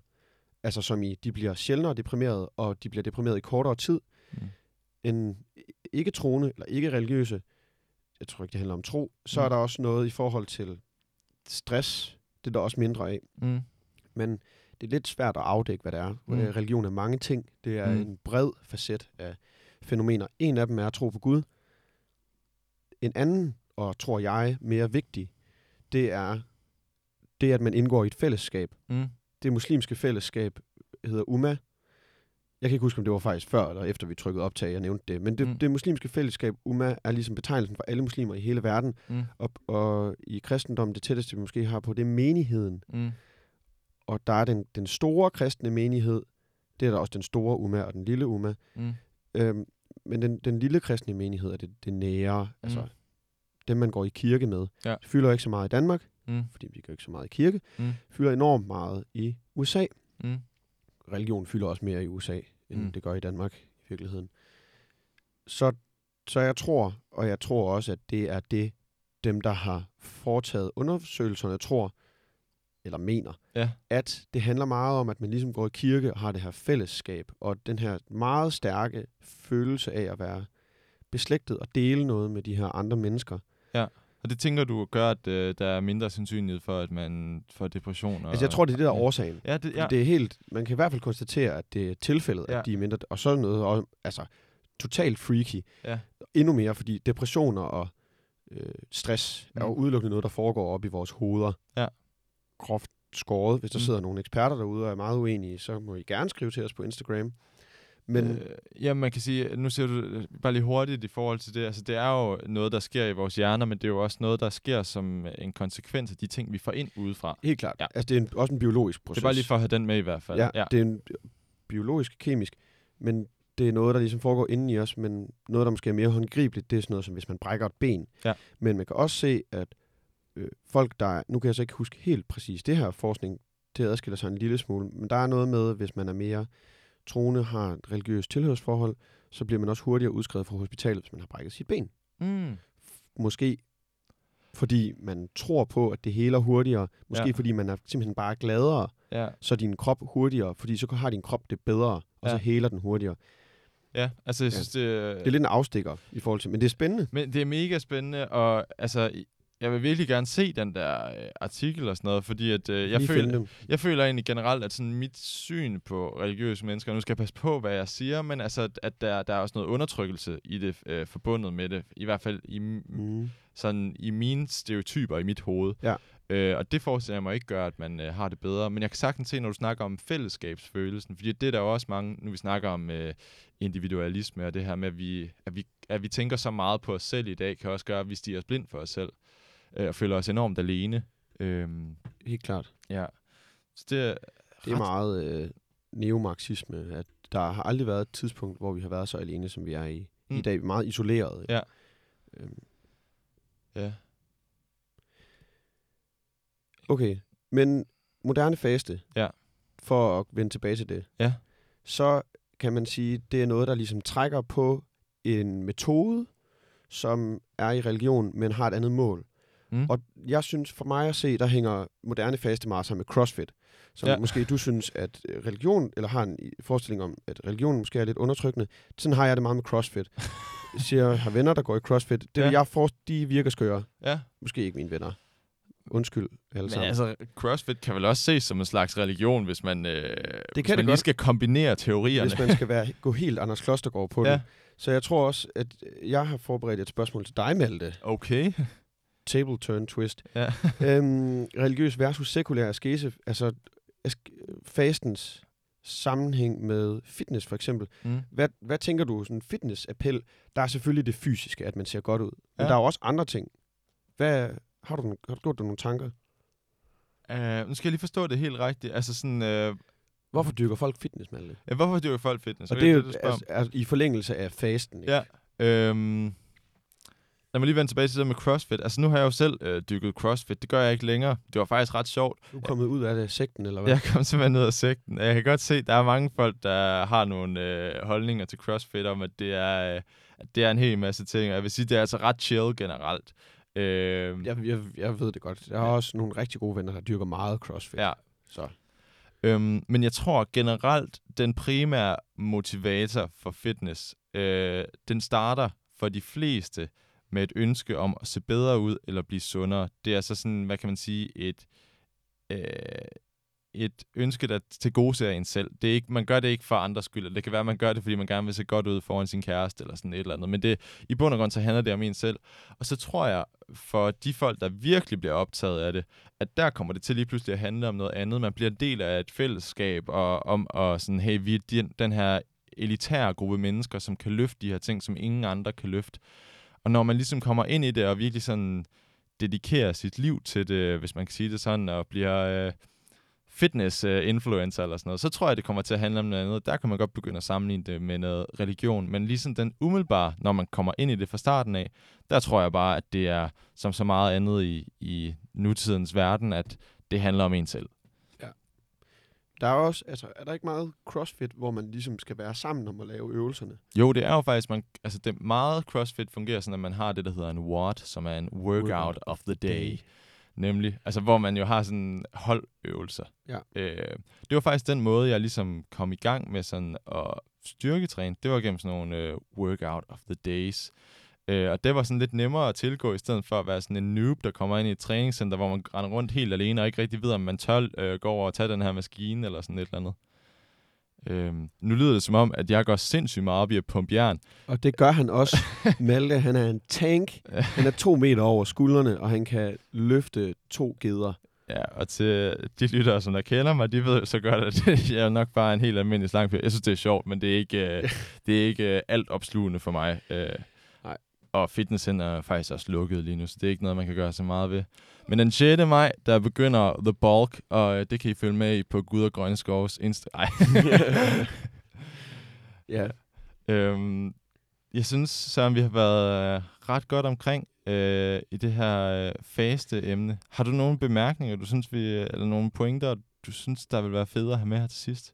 [SPEAKER 2] altså som i, de bliver sjældnere deprimerede, og de bliver deprimeret i kortere tid,
[SPEAKER 1] Mm.
[SPEAKER 2] end ikke troende eller ikke religiøse. Jeg tror ikke, det handler om tro. Så
[SPEAKER 1] Mm.
[SPEAKER 2] er der også noget i forhold til stress. Det er der også mindre af.
[SPEAKER 1] mm.
[SPEAKER 2] Men det er lidt svært at afdække, hvad det er.
[SPEAKER 1] Mm.
[SPEAKER 2] Mm. Religion er mange ting. Det er
[SPEAKER 1] mm.
[SPEAKER 2] en bred facet af fænomener. En af dem er at tro på Gud. En anden, og tror jeg, mere vigtig, det er det, at man indgår i et fællesskab.
[SPEAKER 1] Mm.
[SPEAKER 2] Det muslimske fællesskab hedder Umma. Jeg kan ikke huske, om det var faktisk før eller efter vi trykkede optag, jeg nævnte det. Men det,
[SPEAKER 1] Mm.
[SPEAKER 2] det muslimske fællesskab, Umma, er ligesom betegnelsen for alle muslimer i hele verden.
[SPEAKER 1] Mm.
[SPEAKER 2] Og, og i kristendommen, det tætteste vi måske har på, det er menigheden.
[SPEAKER 1] Mm.
[SPEAKER 2] Og der er den, den store kristne menighed, det er der også den store Umma og den lille Umma.
[SPEAKER 1] Mm.
[SPEAKER 2] Øhm, men den, den lille kristne menighed er det, det nære, mm. altså. Dem man går i kirke med.
[SPEAKER 1] Ja.
[SPEAKER 2] Det fylder ikke så meget i Danmark,
[SPEAKER 1] Mm.
[SPEAKER 2] fordi vi går ikke så meget i kirke.
[SPEAKER 1] Mm.
[SPEAKER 2] Fylder enormt meget i USA.
[SPEAKER 1] Mm.
[SPEAKER 2] Religion fylder også mere i USA, end
[SPEAKER 1] Mm.
[SPEAKER 2] det gør i Danmark i virkeligheden. Så, så jeg tror, og jeg tror også, at det er det, dem, der har foretaget undersøgelserne, tror, eller mener,
[SPEAKER 1] Ja.
[SPEAKER 2] at det handler meget om, at man ligesom går i kirke og har det her fællesskab, og den her meget stærke følelse af at være beslægtet og dele noget med de her andre mennesker.
[SPEAKER 1] Og det tænker du gør, at øh, der er mindre sandsynlighed for, at man får depression? Og,
[SPEAKER 2] Altså jeg tror, det er det, der er
[SPEAKER 1] ja.
[SPEAKER 2] årsagen.
[SPEAKER 1] Ja, det,
[SPEAKER 2] Ja.
[SPEAKER 1] ja.
[SPEAKER 2] Det er helt, man kan i hvert fald konstatere, at det er tilfældet, ja.
[SPEAKER 1] Ja.
[SPEAKER 2] at de er mindre, og så er noget, og, altså totalt freaky.
[SPEAKER 1] Ja.
[SPEAKER 2] Endnu mere, fordi depressioner og øh, stress mm. er jo
[SPEAKER 1] Mm.
[SPEAKER 2] udelukkende noget, der foregår op i vores hoveder.
[SPEAKER 1] Ja.
[SPEAKER 2] Groft skåret. Hvis der
[SPEAKER 1] Mm.
[SPEAKER 2] sidder nogle eksperter derude og er meget uenige, så må I gerne skrive til os på Instagram. Men
[SPEAKER 1] Øh, ja, man kan sige, nu ser du øh, bare lige hurtigt i forhold til det, altså det er jo noget, der sker i vores hjerner, men det er jo også noget, der sker som øh, en konsekvens af de ting, vi får ind udefra.
[SPEAKER 2] helt klart,
[SPEAKER 1] Ja.
[SPEAKER 2] altså det er en, også en biologisk proces.
[SPEAKER 1] Det er bare lige for at have den med i hvert fald.
[SPEAKER 2] Ja, ja, det er en biologisk, kemisk, men det er noget, der ligesom foregår inde i os, men noget, der måske er mere håndgribeligt, det er sådan noget som, hvis man brækker et ben.
[SPEAKER 1] Ja.
[SPEAKER 2] Men man kan også se, at øh, folk, der er, nu kan jeg så ikke huske helt præcis det her forskning, det adskiller sig en lille smule, men der er noget med, hvis man er mere troende, har et religiøst tilhørsforhold, så bliver man også hurtigere udskrevet fra hospitalet, hvis man har brækket sit ben.
[SPEAKER 1] Mm.
[SPEAKER 2] Måske fordi man tror på, at det heler hurtigere. Måske
[SPEAKER 1] Ja.
[SPEAKER 2] ja. fordi man er simpelthen bare gladere
[SPEAKER 1] Ja,
[SPEAKER 2] så din krop hurtigere, fordi så har din krop det bedre, og
[SPEAKER 1] Ja.
[SPEAKER 2] så heler den hurtigere.
[SPEAKER 1] ja, altså jeg
[SPEAKER 2] Ja.
[SPEAKER 1] synes, det,
[SPEAKER 2] Det er lidt en afstikker i forhold til, men det er spændende.
[SPEAKER 1] Men det er mega spændende, og altså, jeg vil virkelig gerne se den der øh, artikel og sådan noget, fordi at, øh, jeg,
[SPEAKER 2] Lige
[SPEAKER 1] føler, jeg føler egentlig generelt, at sådan mit syn på religiøse mennesker, nu skal jeg passe på, hvad jeg siger, men altså, at- at der, der er også noget undertrykkelse i det, øh, forbundet med det, i hvert fald i. Mm. sådan, i mine stereotyper i mit hoved.
[SPEAKER 2] Ja.
[SPEAKER 1] Øh, og det forestiller jeg mig ikke gør, at man øh, har det bedre. Men jeg kan sagtens se, når du snakker om fællesskabsfølelsen, fordi det er der jo også mange, nu vi snakker om øh, individualisme og det her med, at vi, at, vi, at vi tænker så meget på os selv i dag, kan også gøre, at vi stiger os blind for os selv øh, og føler os enormt alene. Øhm,
[SPEAKER 2] Helt klart.
[SPEAKER 1] ja. Så det er,
[SPEAKER 2] Det er
[SPEAKER 1] ret-
[SPEAKER 2] meget øh, neomarxisme, at der har aldrig været et tidspunkt, hvor vi har været så alene, som vi er i. Mm. I dag er vi meget isoleret.
[SPEAKER 1] Ja.
[SPEAKER 2] Øhm,
[SPEAKER 1] Ja.
[SPEAKER 2] okay, men moderne faste,
[SPEAKER 1] Ja.
[SPEAKER 2] for at vende tilbage til det,
[SPEAKER 1] Ja.
[SPEAKER 2] så kan man sige, det er noget, der ligesom trækker på en metode, som er i religion, men har et andet mål.
[SPEAKER 1] Mm.
[SPEAKER 2] Og jeg synes, for mig at se, der hænger moderne faste meget sammen med CrossFit. Som ja. Måske du synes, at øh, religion, eller har en forestilling om, at religion måske er lidt undertrykkende. Sådan har jeg det meget med CrossFit. Jeg *laughs* siger, har venner, der går i CrossFit. Det, ja. Jeg for, de virker skøre.
[SPEAKER 1] ja.
[SPEAKER 2] Måske ikke mine venner. Undskyld, alle
[SPEAKER 1] Men
[SPEAKER 2] sammen.
[SPEAKER 1] altså, CrossFit kan vel også ses som en slags religion, hvis man, øh, hvis
[SPEAKER 2] kan
[SPEAKER 1] man
[SPEAKER 2] det
[SPEAKER 1] lige
[SPEAKER 2] godt.
[SPEAKER 1] skal kombinere teorierne.
[SPEAKER 2] hvis man skal være, *laughs* gå helt Anders Klostergaard på
[SPEAKER 1] Ja.
[SPEAKER 2] det. Så jeg tror også, at jeg har forberedt et spørgsmål til dig, Malte.
[SPEAKER 1] Okay.
[SPEAKER 2] Table turn twist.
[SPEAKER 1] Ja. *laughs*
[SPEAKER 2] øhm, religiøs versus sekulær askese. Altså ask- fastens sammenhæng med fitness for eksempel.
[SPEAKER 1] Mm.
[SPEAKER 2] Hvad, hvad tænker du, sådan en fitnessappel? Der er selvfølgelig det fysiske, at man ser godt ud. Men
[SPEAKER 1] Ja.
[SPEAKER 2] der er jo også andre ting. Hvad, har, du, har du gjort dig nogle tanker?
[SPEAKER 1] Uh, nu skal jeg lige forstå det helt rigtigt. Altså sådan, uh,
[SPEAKER 2] Hvorfor dyrker folk fitness, Malte?
[SPEAKER 1] ja, hvorfor dyrker folk fitness?
[SPEAKER 2] Og det er jo
[SPEAKER 1] om.
[SPEAKER 2] altså, altså, i forlængelse af fasten. Ikke?
[SPEAKER 1] Ja. Øhm, lad mig lige vende tilbage til det med CrossFit. Altså, nu har jeg jo selv øh, dykket CrossFit. Det gør jeg ikke længere. Det var faktisk ret sjovt.
[SPEAKER 2] Du er kommet ud af det sekten, eller hvad?
[SPEAKER 1] Jeg kom simpelthen ned af sekten. Jeg kan godt se, der er mange folk, der har nogle øh, holdninger til CrossFit om, at det er, øh, at det er en hel masse ting. Og jeg vil sige, det er altså ret chill generelt. Øh,
[SPEAKER 2] Jeg, jeg, jeg ved det godt. Jeg har
[SPEAKER 1] Ja.
[SPEAKER 2] også nogle rigtig gode venner, der dyrker meget crossfit.
[SPEAKER 1] ja.
[SPEAKER 2] Så.
[SPEAKER 1] Øhm, men jeg tror generelt, den primære motivator for fitness, øh, den starter for de fleste med et ønske om at se bedre ud eller blive sundere. Det er så sådan, hvad kan man sige, et, øh, et ønske, der til gode ser en selv. Det er ikke, man gør det ikke for andres skyld. Det kan være, at man gør det, fordi man gerne vil se godt ud foran sin kæreste eller sådan et eller andet. Men det, i bund og grund, så handler det om en selv. Og så tror jeg, for de folk, der virkelig bliver optaget af det, at der kommer det til lige pludselig at handle om noget andet. Man bliver en del af et fællesskab, og om og sådan, hey, vi er den, den her elitære gruppe mennesker, som kan løfte de her ting, som ingen andre kan løfte. Og når man ligesom kommer ind i det, og virkelig sådan dedikerer sit liv til det, hvis man kan sige det sådan, og bliver øh, fitness-influencer øh, eller sådan noget, så tror jeg, det kommer til at handle om noget andet. Der kan man godt begynde at sammenligne det med noget religion, men ligesom den umiddelbare, når man kommer ind i det fra starten af, der tror jeg bare, at det er som så meget andet i, i nutidens verden, at det handler om en selv.
[SPEAKER 2] Der er også, altså, er der ikke meget crossfit, hvor man ligesom skal være sammen om at lave øvelserne?
[SPEAKER 1] Jo, det er jo faktisk, man, altså det meget CrossFit fungerer sådan, at man har det, der hedder en WOD, som er en Workout,
[SPEAKER 2] Workout
[SPEAKER 1] of the Day. Nemlig, altså hvor man jo har sådan holdøvelser.
[SPEAKER 2] Ja.
[SPEAKER 1] Øh, det var faktisk den måde, jeg ligesom kom i gang med sådan at styrketræne. Det var gennem sådan nogle øh, Workout of the Days. Øh, og det var sådan lidt nemmere at tilgå, i stedet for at være sådan en noob, der kommer ind i et træningscenter, hvor man render rundt helt alene og ikke rigtig ved, om man tør øh, gå over og tage den her maskine eller sådan et eller andet. Øhm, nu lyder det som om, at jeg går sindssygt meget op i at pumpe jern.
[SPEAKER 2] Og det gør han også. *laughs* Malte, han er en tank. Han er to meter over skuldrene, og han kan løfte to geder.
[SPEAKER 1] Ja, og til de lyttere, som der kender mig, de ved så godt, at *laughs* jeg er nok bare en helt almindelig slangfyr. Jeg synes, det er sjovt, men det er ikke, øh, det er ikke øh, alt opslugende for mig. Øh. Og fitnesscenter er faktisk også lukket lige nu, så det er ikke noget, man kan gøre så meget ved. Men den 6. maj, der begynder The Bulk, og øh, det kan I følge med i på Gud og Grønne Skovs Insta... Ej. *laughs*
[SPEAKER 2] Ja.
[SPEAKER 1] Øhm, jeg synes, Søren, vi har været øh, ret godt omkring øh, i det her øh, faste emne. Har du nogle bemærkninger, du synes vi, eller nogle pointer, du synes, der vil være federe at have med her til sidst?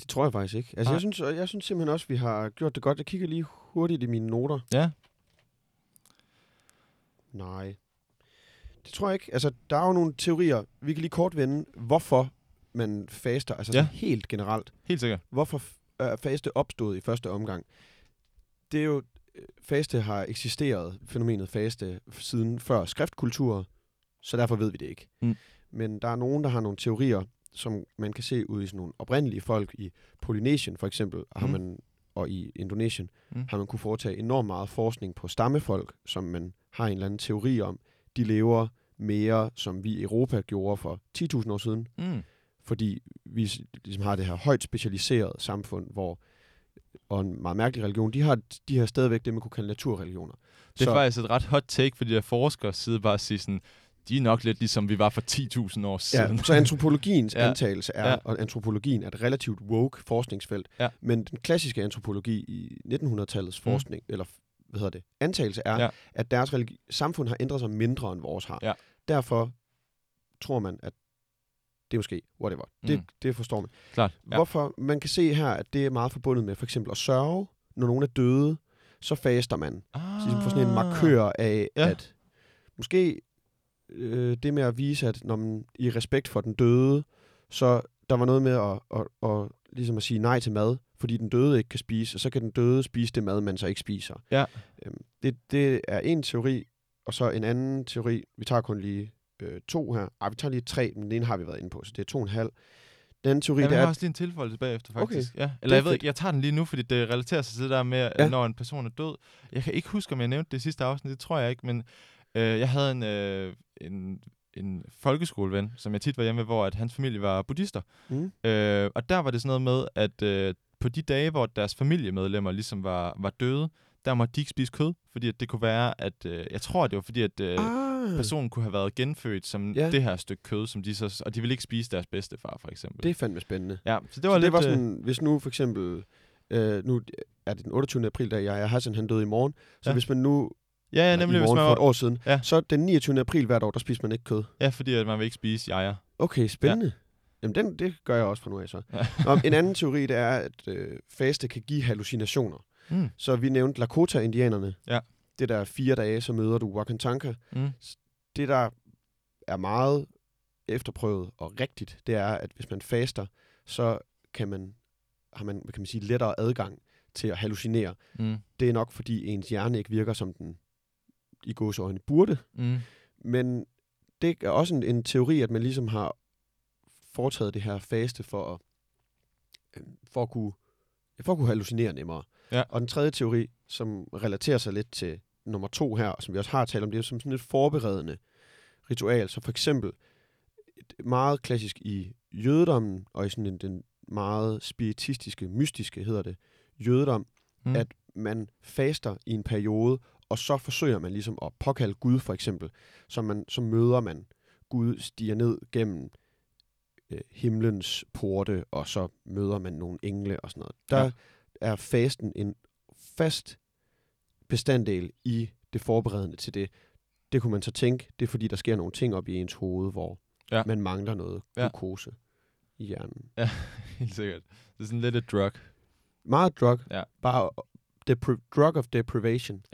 [SPEAKER 2] Det tror jeg faktisk ikke. Altså,
[SPEAKER 1] Nej.
[SPEAKER 2] jeg synes, jeg synes simpelthen også, vi har gjort det godt. Jeg kigger lige hurtigt i mine noter.
[SPEAKER 1] Ja,
[SPEAKER 2] Nej. Det tror jeg ikke. Altså, der er jo nogle teorier. Vi kan lige kort vende, hvorfor man faster, altså
[SPEAKER 1] Ja.
[SPEAKER 2] helt generelt.
[SPEAKER 1] helt sikkert.
[SPEAKER 2] Hvorfor er faste opstået i første omgang. Det er jo faste har eksisteret, fænomenet faste, siden før skriftkultur, så derfor ved vi det ikke.
[SPEAKER 1] Mm.
[SPEAKER 2] Men der er nogen, der har nogle teorier, som man kan se ud i sådan nogle oprindelige folk i Polynesien for eksempel, har
[SPEAKER 1] Mm.
[SPEAKER 2] man, og i Indonesien,
[SPEAKER 1] Mm.
[SPEAKER 2] har man kunne foretage enormt meget forskning på stammefolk, som man har en eller anden teori om. De lever mere, som vi i Europa gjorde for 10.000 år siden,
[SPEAKER 1] Mm.
[SPEAKER 2] fordi vi ligesom har det her højt specialiserede samfund, hvor og en meget mærkelig religion, de har, de har stadigvæk det, man kunne kalde naturreligioner.
[SPEAKER 1] Det er
[SPEAKER 2] Så-
[SPEAKER 1] faktisk et ret hot take for de der forskere side bare at sige sådan, de er nok lidt ligesom vi var for 10.000 år siden.
[SPEAKER 2] Ja, så antropologiens *laughs*
[SPEAKER 1] Ja.
[SPEAKER 2] antagelse er,
[SPEAKER 1] Ja.
[SPEAKER 2] og antropologien er et relativt woke forskningsfelt,
[SPEAKER 1] Ja.
[SPEAKER 2] men den klassiske antropologi i 1900-tallets
[SPEAKER 1] Mm.
[SPEAKER 2] forskning, eller hvad hedder det, antagelse er,
[SPEAKER 1] Ja.
[SPEAKER 2] at deres religi- samfund har ændret sig mindre, end vores har.
[SPEAKER 1] Ja.
[SPEAKER 2] Derfor tror man, at det er måske, whatever. Det,
[SPEAKER 1] Mm.
[SPEAKER 2] det forstår man.
[SPEAKER 1] Klart. Ja.
[SPEAKER 2] Hvorfor? Man kan se her, at det er meget forbundet med for eksempel at sørge. Når nogen er døde, så faster man.
[SPEAKER 1] Ah.
[SPEAKER 2] Så ligesom får sådan en markør af,
[SPEAKER 1] ja.
[SPEAKER 2] at måske øh, det med at vise, at når man i respekt for den døde, så der var noget med at, at, at, ligesom at sige nej til mad, fordi den døde ikke kan spise, og så kan den døde spise det mad, man så ikke spiser.
[SPEAKER 1] Ja.
[SPEAKER 2] Øhm, det, det er en teori, og så en anden teori, vi tager kun lige øh, to her. Ej, vi tager lige tre, men den ene har vi været inde på, så det er to og en halv. Den anden teori,
[SPEAKER 1] Ja,
[SPEAKER 2] det
[SPEAKER 1] jeg
[SPEAKER 2] er,
[SPEAKER 1] har
[SPEAKER 2] at
[SPEAKER 1] også lige en tilføjelse bagefter,
[SPEAKER 2] Okay.
[SPEAKER 1] faktisk. Ja.
[SPEAKER 2] Det
[SPEAKER 1] Eller
[SPEAKER 2] er
[SPEAKER 1] jeg ved ikke, jeg tager den lige nu, fordi det relaterer sig til det der med, ja.
[SPEAKER 2] Ja.
[SPEAKER 1] når en person er død. Jeg kan ikke huske, om jeg nævnte det i sidste afsnit, det tror jeg ikke, men øh, jeg havde en, øh, en, en folkeskoleven, som jeg tit var hjemme med, hvor at hans familie var buddhister.
[SPEAKER 2] mm,
[SPEAKER 1] Øh, og der var det sådan noget med, at øh, på de dage, hvor deres familiemedlemmer ligesom var, var døde, der måtte de ikke spise kød, fordi at det kunne være, at... Øh, jeg tror, det var fordi, at øh,
[SPEAKER 2] ah,
[SPEAKER 1] personen kunne have været genfødt som
[SPEAKER 2] Ja.
[SPEAKER 1] det her stykke kød, som de så... Og de ville ikke spise deres bedstefar, for eksempel.
[SPEAKER 2] det er fandme spændende.
[SPEAKER 1] ja, så det var
[SPEAKER 2] så
[SPEAKER 1] lidt...
[SPEAKER 2] det var
[SPEAKER 1] øh,
[SPEAKER 2] sådan, hvis nu for eksempel, øh, nu er det den 28. april, da jeg Hassan han døde i morgen, så
[SPEAKER 1] ja.
[SPEAKER 2] hvis man nu,
[SPEAKER 1] Ja, ja, nemlig,
[SPEAKER 2] i
[SPEAKER 1] hvis
[SPEAKER 2] morgen
[SPEAKER 1] man
[SPEAKER 2] for et år siden,
[SPEAKER 1] Ja.
[SPEAKER 2] så den 29. april hvert år, der spiser man ikke kød.
[SPEAKER 1] Ja, fordi at man vil ikke spise jajer.
[SPEAKER 2] Okay, spændende. Ja. Jamen, den, det gør jeg også fra nu af så.
[SPEAKER 1] Ja.
[SPEAKER 2] Nå, en anden teori, det er, at øh, faste kan give hallucinationer.
[SPEAKER 1] Mm.
[SPEAKER 2] Så vi nævnte Lakota-indianerne.
[SPEAKER 1] Ja.
[SPEAKER 2] Det der fire dage, så møder du Wakantanka.
[SPEAKER 1] Mm.
[SPEAKER 2] Det, der er meget efterprøvet og rigtigt, det er, at hvis man faster, så kan man, har man, kan man sige, lettere adgang til at hallucinere.
[SPEAKER 1] Mm.
[SPEAKER 2] Det er nok, fordi ens hjerne ikke virker, som den i gåseøjne burde.
[SPEAKER 1] Mm.
[SPEAKER 2] Men det er også en, en teori, at man ligesom har foretaget det her faste for at, øh, for at, kunne, for at kunne hallucinere nemmere.
[SPEAKER 1] Ja.
[SPEAKER 2] Og den tredje teori, som relaterer sig lidt til nummer to her, som vi også har talt om, det er som sådan et forberedende ritual. Så for eksempel et meget klassisk i jødedommen, og i sådan en, den meget spiritistiske, mystiske hedder det, jødedom,
[SPEAKER 1] Mm.
[SPEAKER 2] at man faster i en periode, og så forsøger man ligesom at påkalde Gud for eksempel. Så, man, så møder man Gud, stiger ned gennem øh, himlens porte, og så møder man nogle engle og sådan noget. Der
[SPEAKER 1] Ja.
[SPEAKER 2] ja. er fasten en fast bestanddel i det forberedende til det. Det kunne man så tænke, det er fordi, der sker nogle ting op i ens hoved, hvor
[SPEAKER 1] Ja.
[SPEAKER 2] ja. man mangler noget
[SPEAKER 1] Ja.
[SPEAKER 2] glukose i hjernen. *laughs*
[SPEAKER 1] Helt sikkert. Det er sådan lidt et drug.
[SPEAKER 2] Meget drug,
[SPEAKER 1] Ja.
[SPEAKER 2] bare depri- drug of deprivation.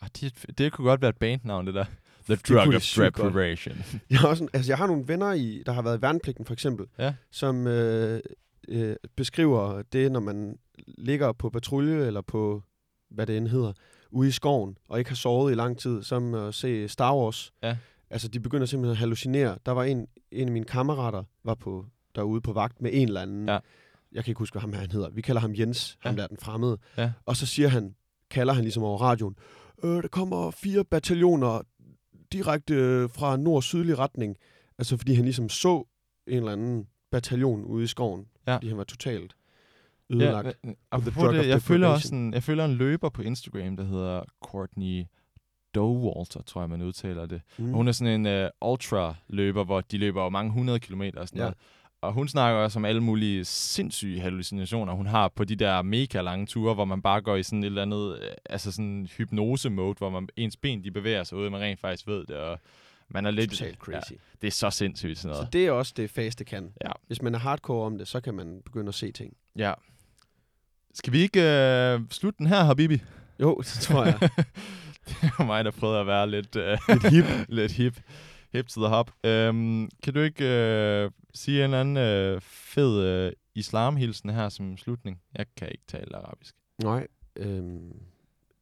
[SPEAKER 1] Ah, det, det kunne godt være et bandnavn, det der. The
[SPEAKER 2] Det
[SPEAKER 1] Drug of. Deprivation. *laughs*
[SPEAKER 2] Jeg har, også, altså, jeg har nogle venner, i, der har været i værnepligten for eksempel,
[SPEAKER 1] Ja.
[SPEAKER 2] som øh, øh, beskriver det, når man ligger på patrulje eller på, hvad det end hedder, ude i skoven, og ikke har sovet i lang tid, som at se Star Wars.
[SPEAKER 1] Ja.
[SPEAKER 2] Altså, de begynder simpelthen at hallucinere. Der var en, en af mine kammerater, var på, derude på vagt med en eller anden.
[SPEAKER 1] Ja.
[SPEAKER 2] Jeg kan ikke huske, hvad ham her han hedder. Vi kalder ham Jens,
[SPEAKER 1] Ja.
[SPEAKER 2] ham der er den fremmede.
[SPEAKER 1] Ja.
[SPEAKER 2] Og så siger han, kalder han ligesom over radioen, øh, der kommer fire bataljoner direkte øh, fra nord-sydlig retning. Altså fordi han ligesom så en eller anden bataljon ude i skoven.
[SPEAKER 1] Ja.
[SPEAKER 2] Fordi han var totalt ødelagt.
[SPEAKER 1] Ja, apropos det, jeg følger også en, jeg følger en løber på Instagram, der hedder Courtney Dowalter, tror jeg, man udtaler det.
[SPEAKER 2] mm.
[SPEAKER 1] Og Hun er sådan en uh, ultra-løber, hvor de løber jo mange hundrede kilometer og sådan
[SPEAKER 2] Ja.
[SPEAKER 1] noget. Og hun snakker også om alle mulige sindssyge hallucinationer, hun har på de der mega lange ture, hvor man bare går i sådan et eller andet, øh, altså sådan hypnose-mode, hvor man, ens ben de bevæger sig, uden man rent faktisk ved det, og man er lidt...
[SPEAKER 2] Totalt crazy.
[SPEAKER 1] Ja, det er så sindssygt sådan
[SPEAKER 2] Så
[SPEAKER 1] noget.
[SPEAKER 2] det er også det faste kan.
[SPEAKER 1] Ja.
[SPEAKER 2] Hvis man er hardcore om det, så kan man begynde at se ting.
[SPEAKER 1] Ja. Skal vi ikke øh, slutte den her, Habibi?
[SPEAKER 2] Jo, det tror jeg. *laughs*
[SPEAKER 1] det var mig, der prøvede at være lidt... Øh,
[SPEAKER 2] Lidt hip. *laughs*
[SPEAKER 1] lidt hip. Hip to the hop. Øhm, kan du ikke øh, sige en eller anden øh, fed øh, islamhilsen her som slutning? Jeg kan ikke tale arabisk.
[SPEAKER 2] Nej. Øhm,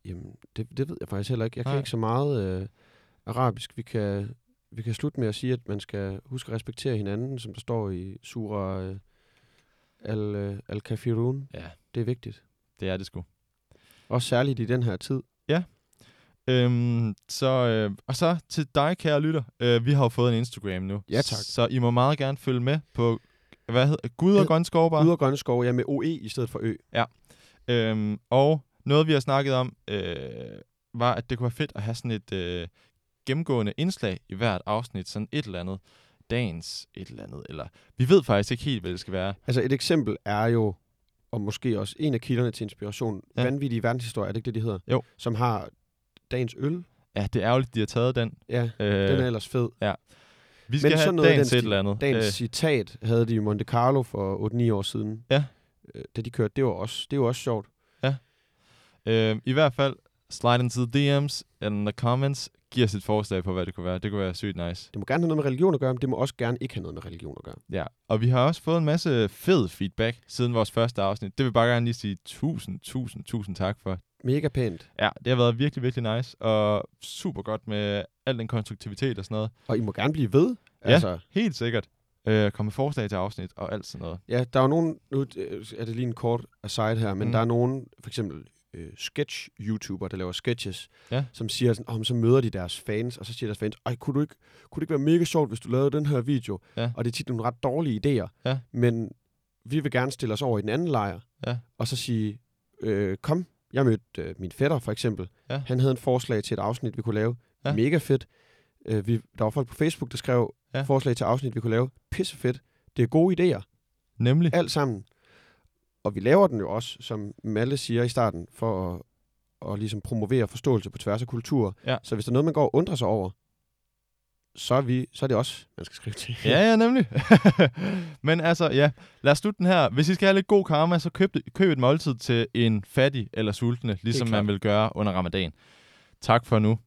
[SPEAKER 2] Jamen, det, det ved jeg faktisk heller ikke. Jeg kan
[SPEAKER 1] Nej.
[SPEAKER 2] ikke så meget øh, arabisk. Vi kan, vi kan slutte med at sige, at man skal huske at respektere hinanden, som der står i Sura øh, al, øh, al-Kafirun.
[SPEAKER 1] Ja,
[SPEAKER 2] Det er vigtigt.
[SPEAKER 1] det er det sgu.
[SPEAKER 2] Også særligt i den her tid.
[SPEAKER 1] Øhm, så, øh, og så til dig, kære lytter. Øh, vi har jo fået en Instagram nu.
[SPEAKER 2] Ja, tak.
[SPEAKER 1] Så I må meget gerne følge med på, hvad hedder Gud og Grønskov bare.
[SPEAKER 2] Ude og grønne skove, ja, med OE i stedet for Ø.
[SPEAKER 1] Øhm, og noget, vi har snakket om, øh, var, at det kunne være fedt at have sådan et øh, gennemgående indslag i hvert afsnit. Sådan et eller andet. Dagens et eller andet. Eller vi ved faktisk ikke helt, hvad det skal være.
[SPEAKER 2] Altså et eksempel er jo, og måske også en af kilderne til inspiration,
[SPEAKER 1] Ja.
[SPEAKER 2] ja. vanvittige verdenshistorie, er det ikke det, de hedder?
[SPEAKER 1] Jo.
[SPEAKER 2] Som har dagens øl.
[SPEAKER 1] Ja, det er ærgerligt, de har taget den.
[SPEAKER 2] Ja,
[SPEAKER 1] Øh,
[SPEAKER 2] den er ellers fed.
[SPEAKER 1] vi skal
[SPEAKER 2] sådan
[SPEAKER 1] have
[SPEAKER 2] noget
[SPEAKER 1] dagens et eller andet.
[SPEAKER 2] Dagens
[SPEAKER 1] Øh,
[SPEAKER 2] citat havde de i Monte Carlo for 8-9 år siden.
[SPEAKER 1] Ja.
[SPEAKER 2] Øh, Da de kørte, det var også, det var også sjovt.
[SPEAKER 1] Øh, I hvert fald, slide into the DM's and the comments. Giv os et forslag på, hvad det kunne være. Det kunne være sygt nice.
[SPEAKER 2] Det må gerne have noget med religion at gøre, men det må også gerne ikke have noget med religion at gøre.
[SPEAKER 1] Ja, og vi har også fået en masse fed feedback siden vores første afsnit. Det vil jeg bare gerne lige sige tusind, tusind, tusind tak for.
[SPEAKER 2] Mega pænt.
[SPEAKER 1] Ja, det har været virkelig, virkelig nice, og super godt med al den konstruktivitet og sådan noget.
[SPEAKER 2] Og I må gerne blive ved.
[SPEAKER 1] Ja.
[SPEAKER 2] Altså,
[SPEAKER 1] Helt sikkert. Øh, komme med forslag til afsnit og alt sådan noget.
[SPEAKER 2] ja, der er jo nogen, nu øh, er det lige en kort aside her, men
[SPEAKER 1] Mm.
[SPEAKER 2] mm. der er nogen, for eksempel øh, sketch-YouTuber, der laver sketches,
[SPEAKER 1] Ja.
[SPEAKER 2] som siger sådan, oh, så møder de deres fans, og så siger deres fans, ej, kunne, du ikke, kunne det ikke være mega sjovt, hvis du lavede den her video?
[SPEAKER 1] Ja.
[SPEAKER 2] Og det er tit nogle ret dårlige idéer,
[SPEAKER 1] Ja.
[SPEAKER 2] men vi vil gerne stille os over i den anden lejr,
[SPEAKER 1] Ja.
[SPEAKER 2] og så sige, øh, kom, jeg mødte øh, min fætter for eksempel,
[SPEAKER 1] Ja.
[SPEAKER 2] han havde en forslag til et afsnit, vi kunne lave,
[SPEAKER 1] Ja.
[SPEAKER 2] mega fedt. Øh, vi, der var folk på Facebook, der skrev
[SPEAKER 1] Ja.
[SPEAKER 2] forslag til afsnit, vi kunne lave, pisse fedt. Det er gode idéer,
[SPEAKER 1] Nemlig.
[SPEAKER 2] alt sammen. Og vi laver den jo også, som Malle siger i starten, for at, at ligesom promovere forståelse på tværs af kultur.
[SPEAKER 1] Ja.
[SPEAKER 2] Så hvis der er noget, man går og undrer sig over, så er, vi, så er det os, man skal skrive til.
[SPEAKER 1] Ja, ja, nemlig. *laughs* Men altså, ja, lad os slutte den her. Hvis I skal have lidt god karma, så køb, køb et måltid til en fattig eller sultne, ligesom man vil gøre under ramadan. Tak for nu.